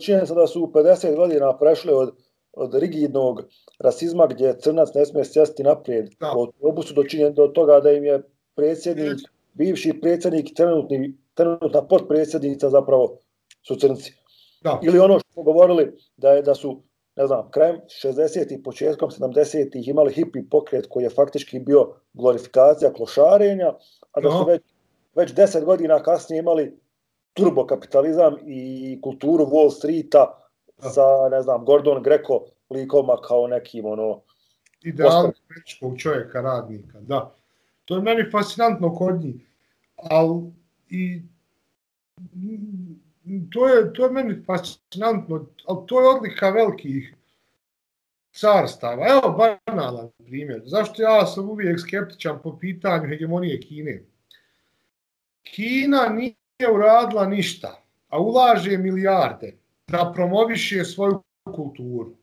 Činjenica da, da, da su 50 godina prešle od od rigidnog rasizma gdje crnac ne smije sjesti naprijed da. u autobusu dočinjen do toga da im je predsjednik, bivši predsjednik i trenutni, trenutna podpredsjednica zapravo su crnci. Da. Ili ono što smo govorili da je da su ne znam, krajem 60-ih, početkom 70-ih imali hippie pokret koji je faktički bio glorifikacija klošarenja, a da su već, već 10 godina kasnije imali turbokapitalizam i kulturu Wall Streeta sa, ne znam, Gordon Greco likovima kao nekim, ono... Idealnog američkog čovjeka, radnika, da. To je meni fascinantno kod njih. Ali i to je, to je meni fascinantno, ali to je odlika velikih carstava. Evo banalan primjer. Zašto ja sam uvijek skeptičan po pitanju hegemonije Kine? Kina nije uradila ništa, a ulaže milijarde da promoviše svoju kulturu.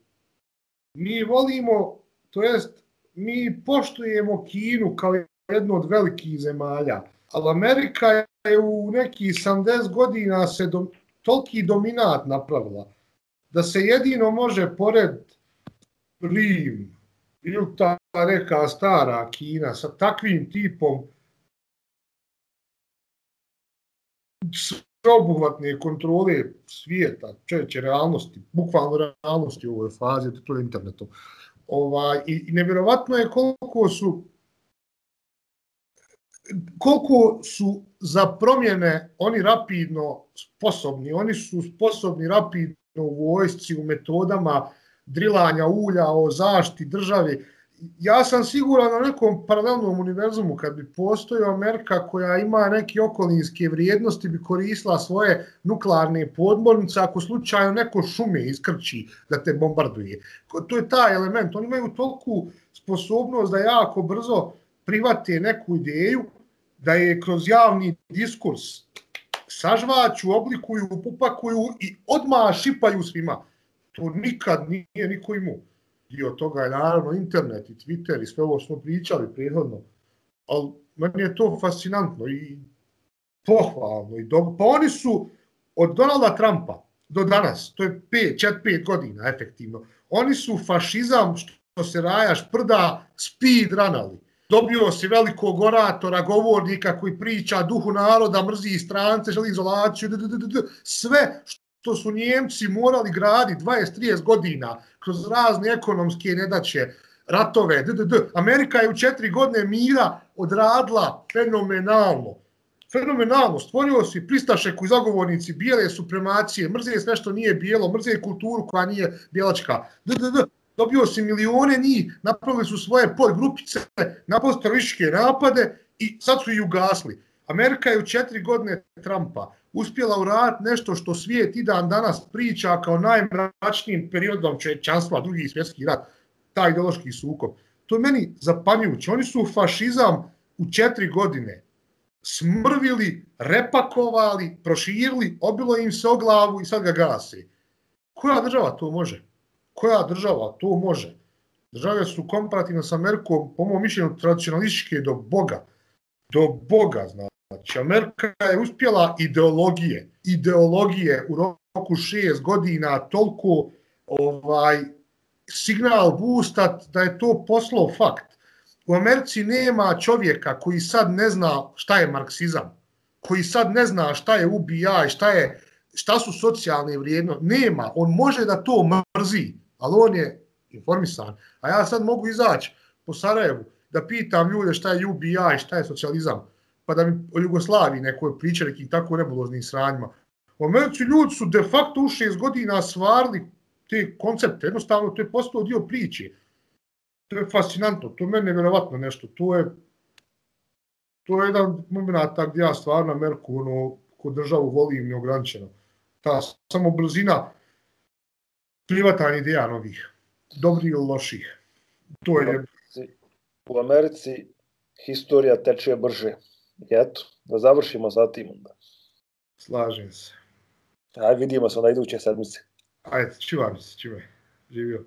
Mi volimo, to jest, mi poštujemo Kinu kao jednu od velikih zemalja, ali Amerika je u neki 70 godina se do, toliki dominat napravila, da se jedino može pored Rim ili ta neka stara Kina sa takvim tipom sveobuhvatne kontrole svijeta, čeće realnosti, bukvalno realnosti u ovoj fazi, to je internetom. Ovaj, I, i nevjerovatno je koliko su koliko su za promjene oni rapidno sposobni, oni su sposobni rapidno u vojsci, u metodama drilanja ulja, o zašti države. Ja sam siguran na nekom paralelnom univerzumu kad bi postojao Amerika koja ima neke okolinske vrijednosti bi koristila svoje nuklearne podmornice ako slučajno neko šume iskrči da te bombarduje. To je taj element. Oni imaju toliku sposobnost da jako brzo private neku ideju da je kroz javni diskurs sažvaću, oblikuju, upakuju i odmah šipaju svima. To nikad nije niko imao. Dio toga je naravno internet i Twitter i sve ovo smo pričali prijedhodno. Ali meni je to fascinantno i pohvalno. I do... Pa oni su od Donalda Trumpa do danas, to je 4-5 godina efektivno, oni su fašizam što se rajaš prda speed ranali. dobio si velikog oratora, govornika koji priča duhu naroda, mrzi strance, želi izolaciju, d, d, d, d, sve što su Njemci morali graditi 20-30 godina kroz razne ekonomske nedaće, ratove, d, d, d. Amerika je u četiri godine mira odradila fenomenalno. Fenomenalno. Stvorio si pristaše koji zagovornici bijele supremacije, mrze sve što nije bijelo, mrze kulturu koja nije bjelačka. D, d, d dobio si milione njih, napravili su svoje podgrupice, napravili terorističke napade i sad su i ugasli. Amerika je u četiri godine Trumpa uspjela uraditi nešto što svijet i dan danas priča kao najmračnijim periodom čovječanstva, drugi svjetski rat, taj ideološki sukob. To je meni zapanjujuće. Oni su fašizam u četiri godine smrvili, repakovali, proširili, obilo im se o glavu i sad ga gasi. Koja država to može? koja država to može? Države su komparativno sa Amerikom, po mojom mišljenju, tradicionalističke do Boga. Do Boga, znači. Znači, Amerika je uspjela ideologije, ideologije u roku šest godina toliko ovaj signal boostat da je to poslo fakt. U Americi nema čovjeka koji sad ne zna šta je marksizam, koji sad ne zna šta je UBI, šta je šta su socijalne vrijednosti. Nema, on može da to mrzi, ali on je informisan. A ja sad mogu izaći po Sarajevu da pitam ljude šta je UBI, šta je socijalizam, pa da mi o Jugoslaviji nekoj priča nekih tako nebuloznim sranjima. U Americi ljudi su de facto u šest godina stvarili te koncepte, jednostavno to je postao dio priče. To je fascinantno, to je meni nevjerovatno nešto, to je to je jedan moment gdje ja stvarno Ameriku, ono, ko državu volim neograničeno. Ta samo brzina, privatan ideja novih, dobri ili loših. To je... U Americi historija teče brže. Eto, da završimo sa tim onda. Slažem se. Ajde, vidimo se na iduće sedmice. Ajde, čuvam se, čuvaj. Živio.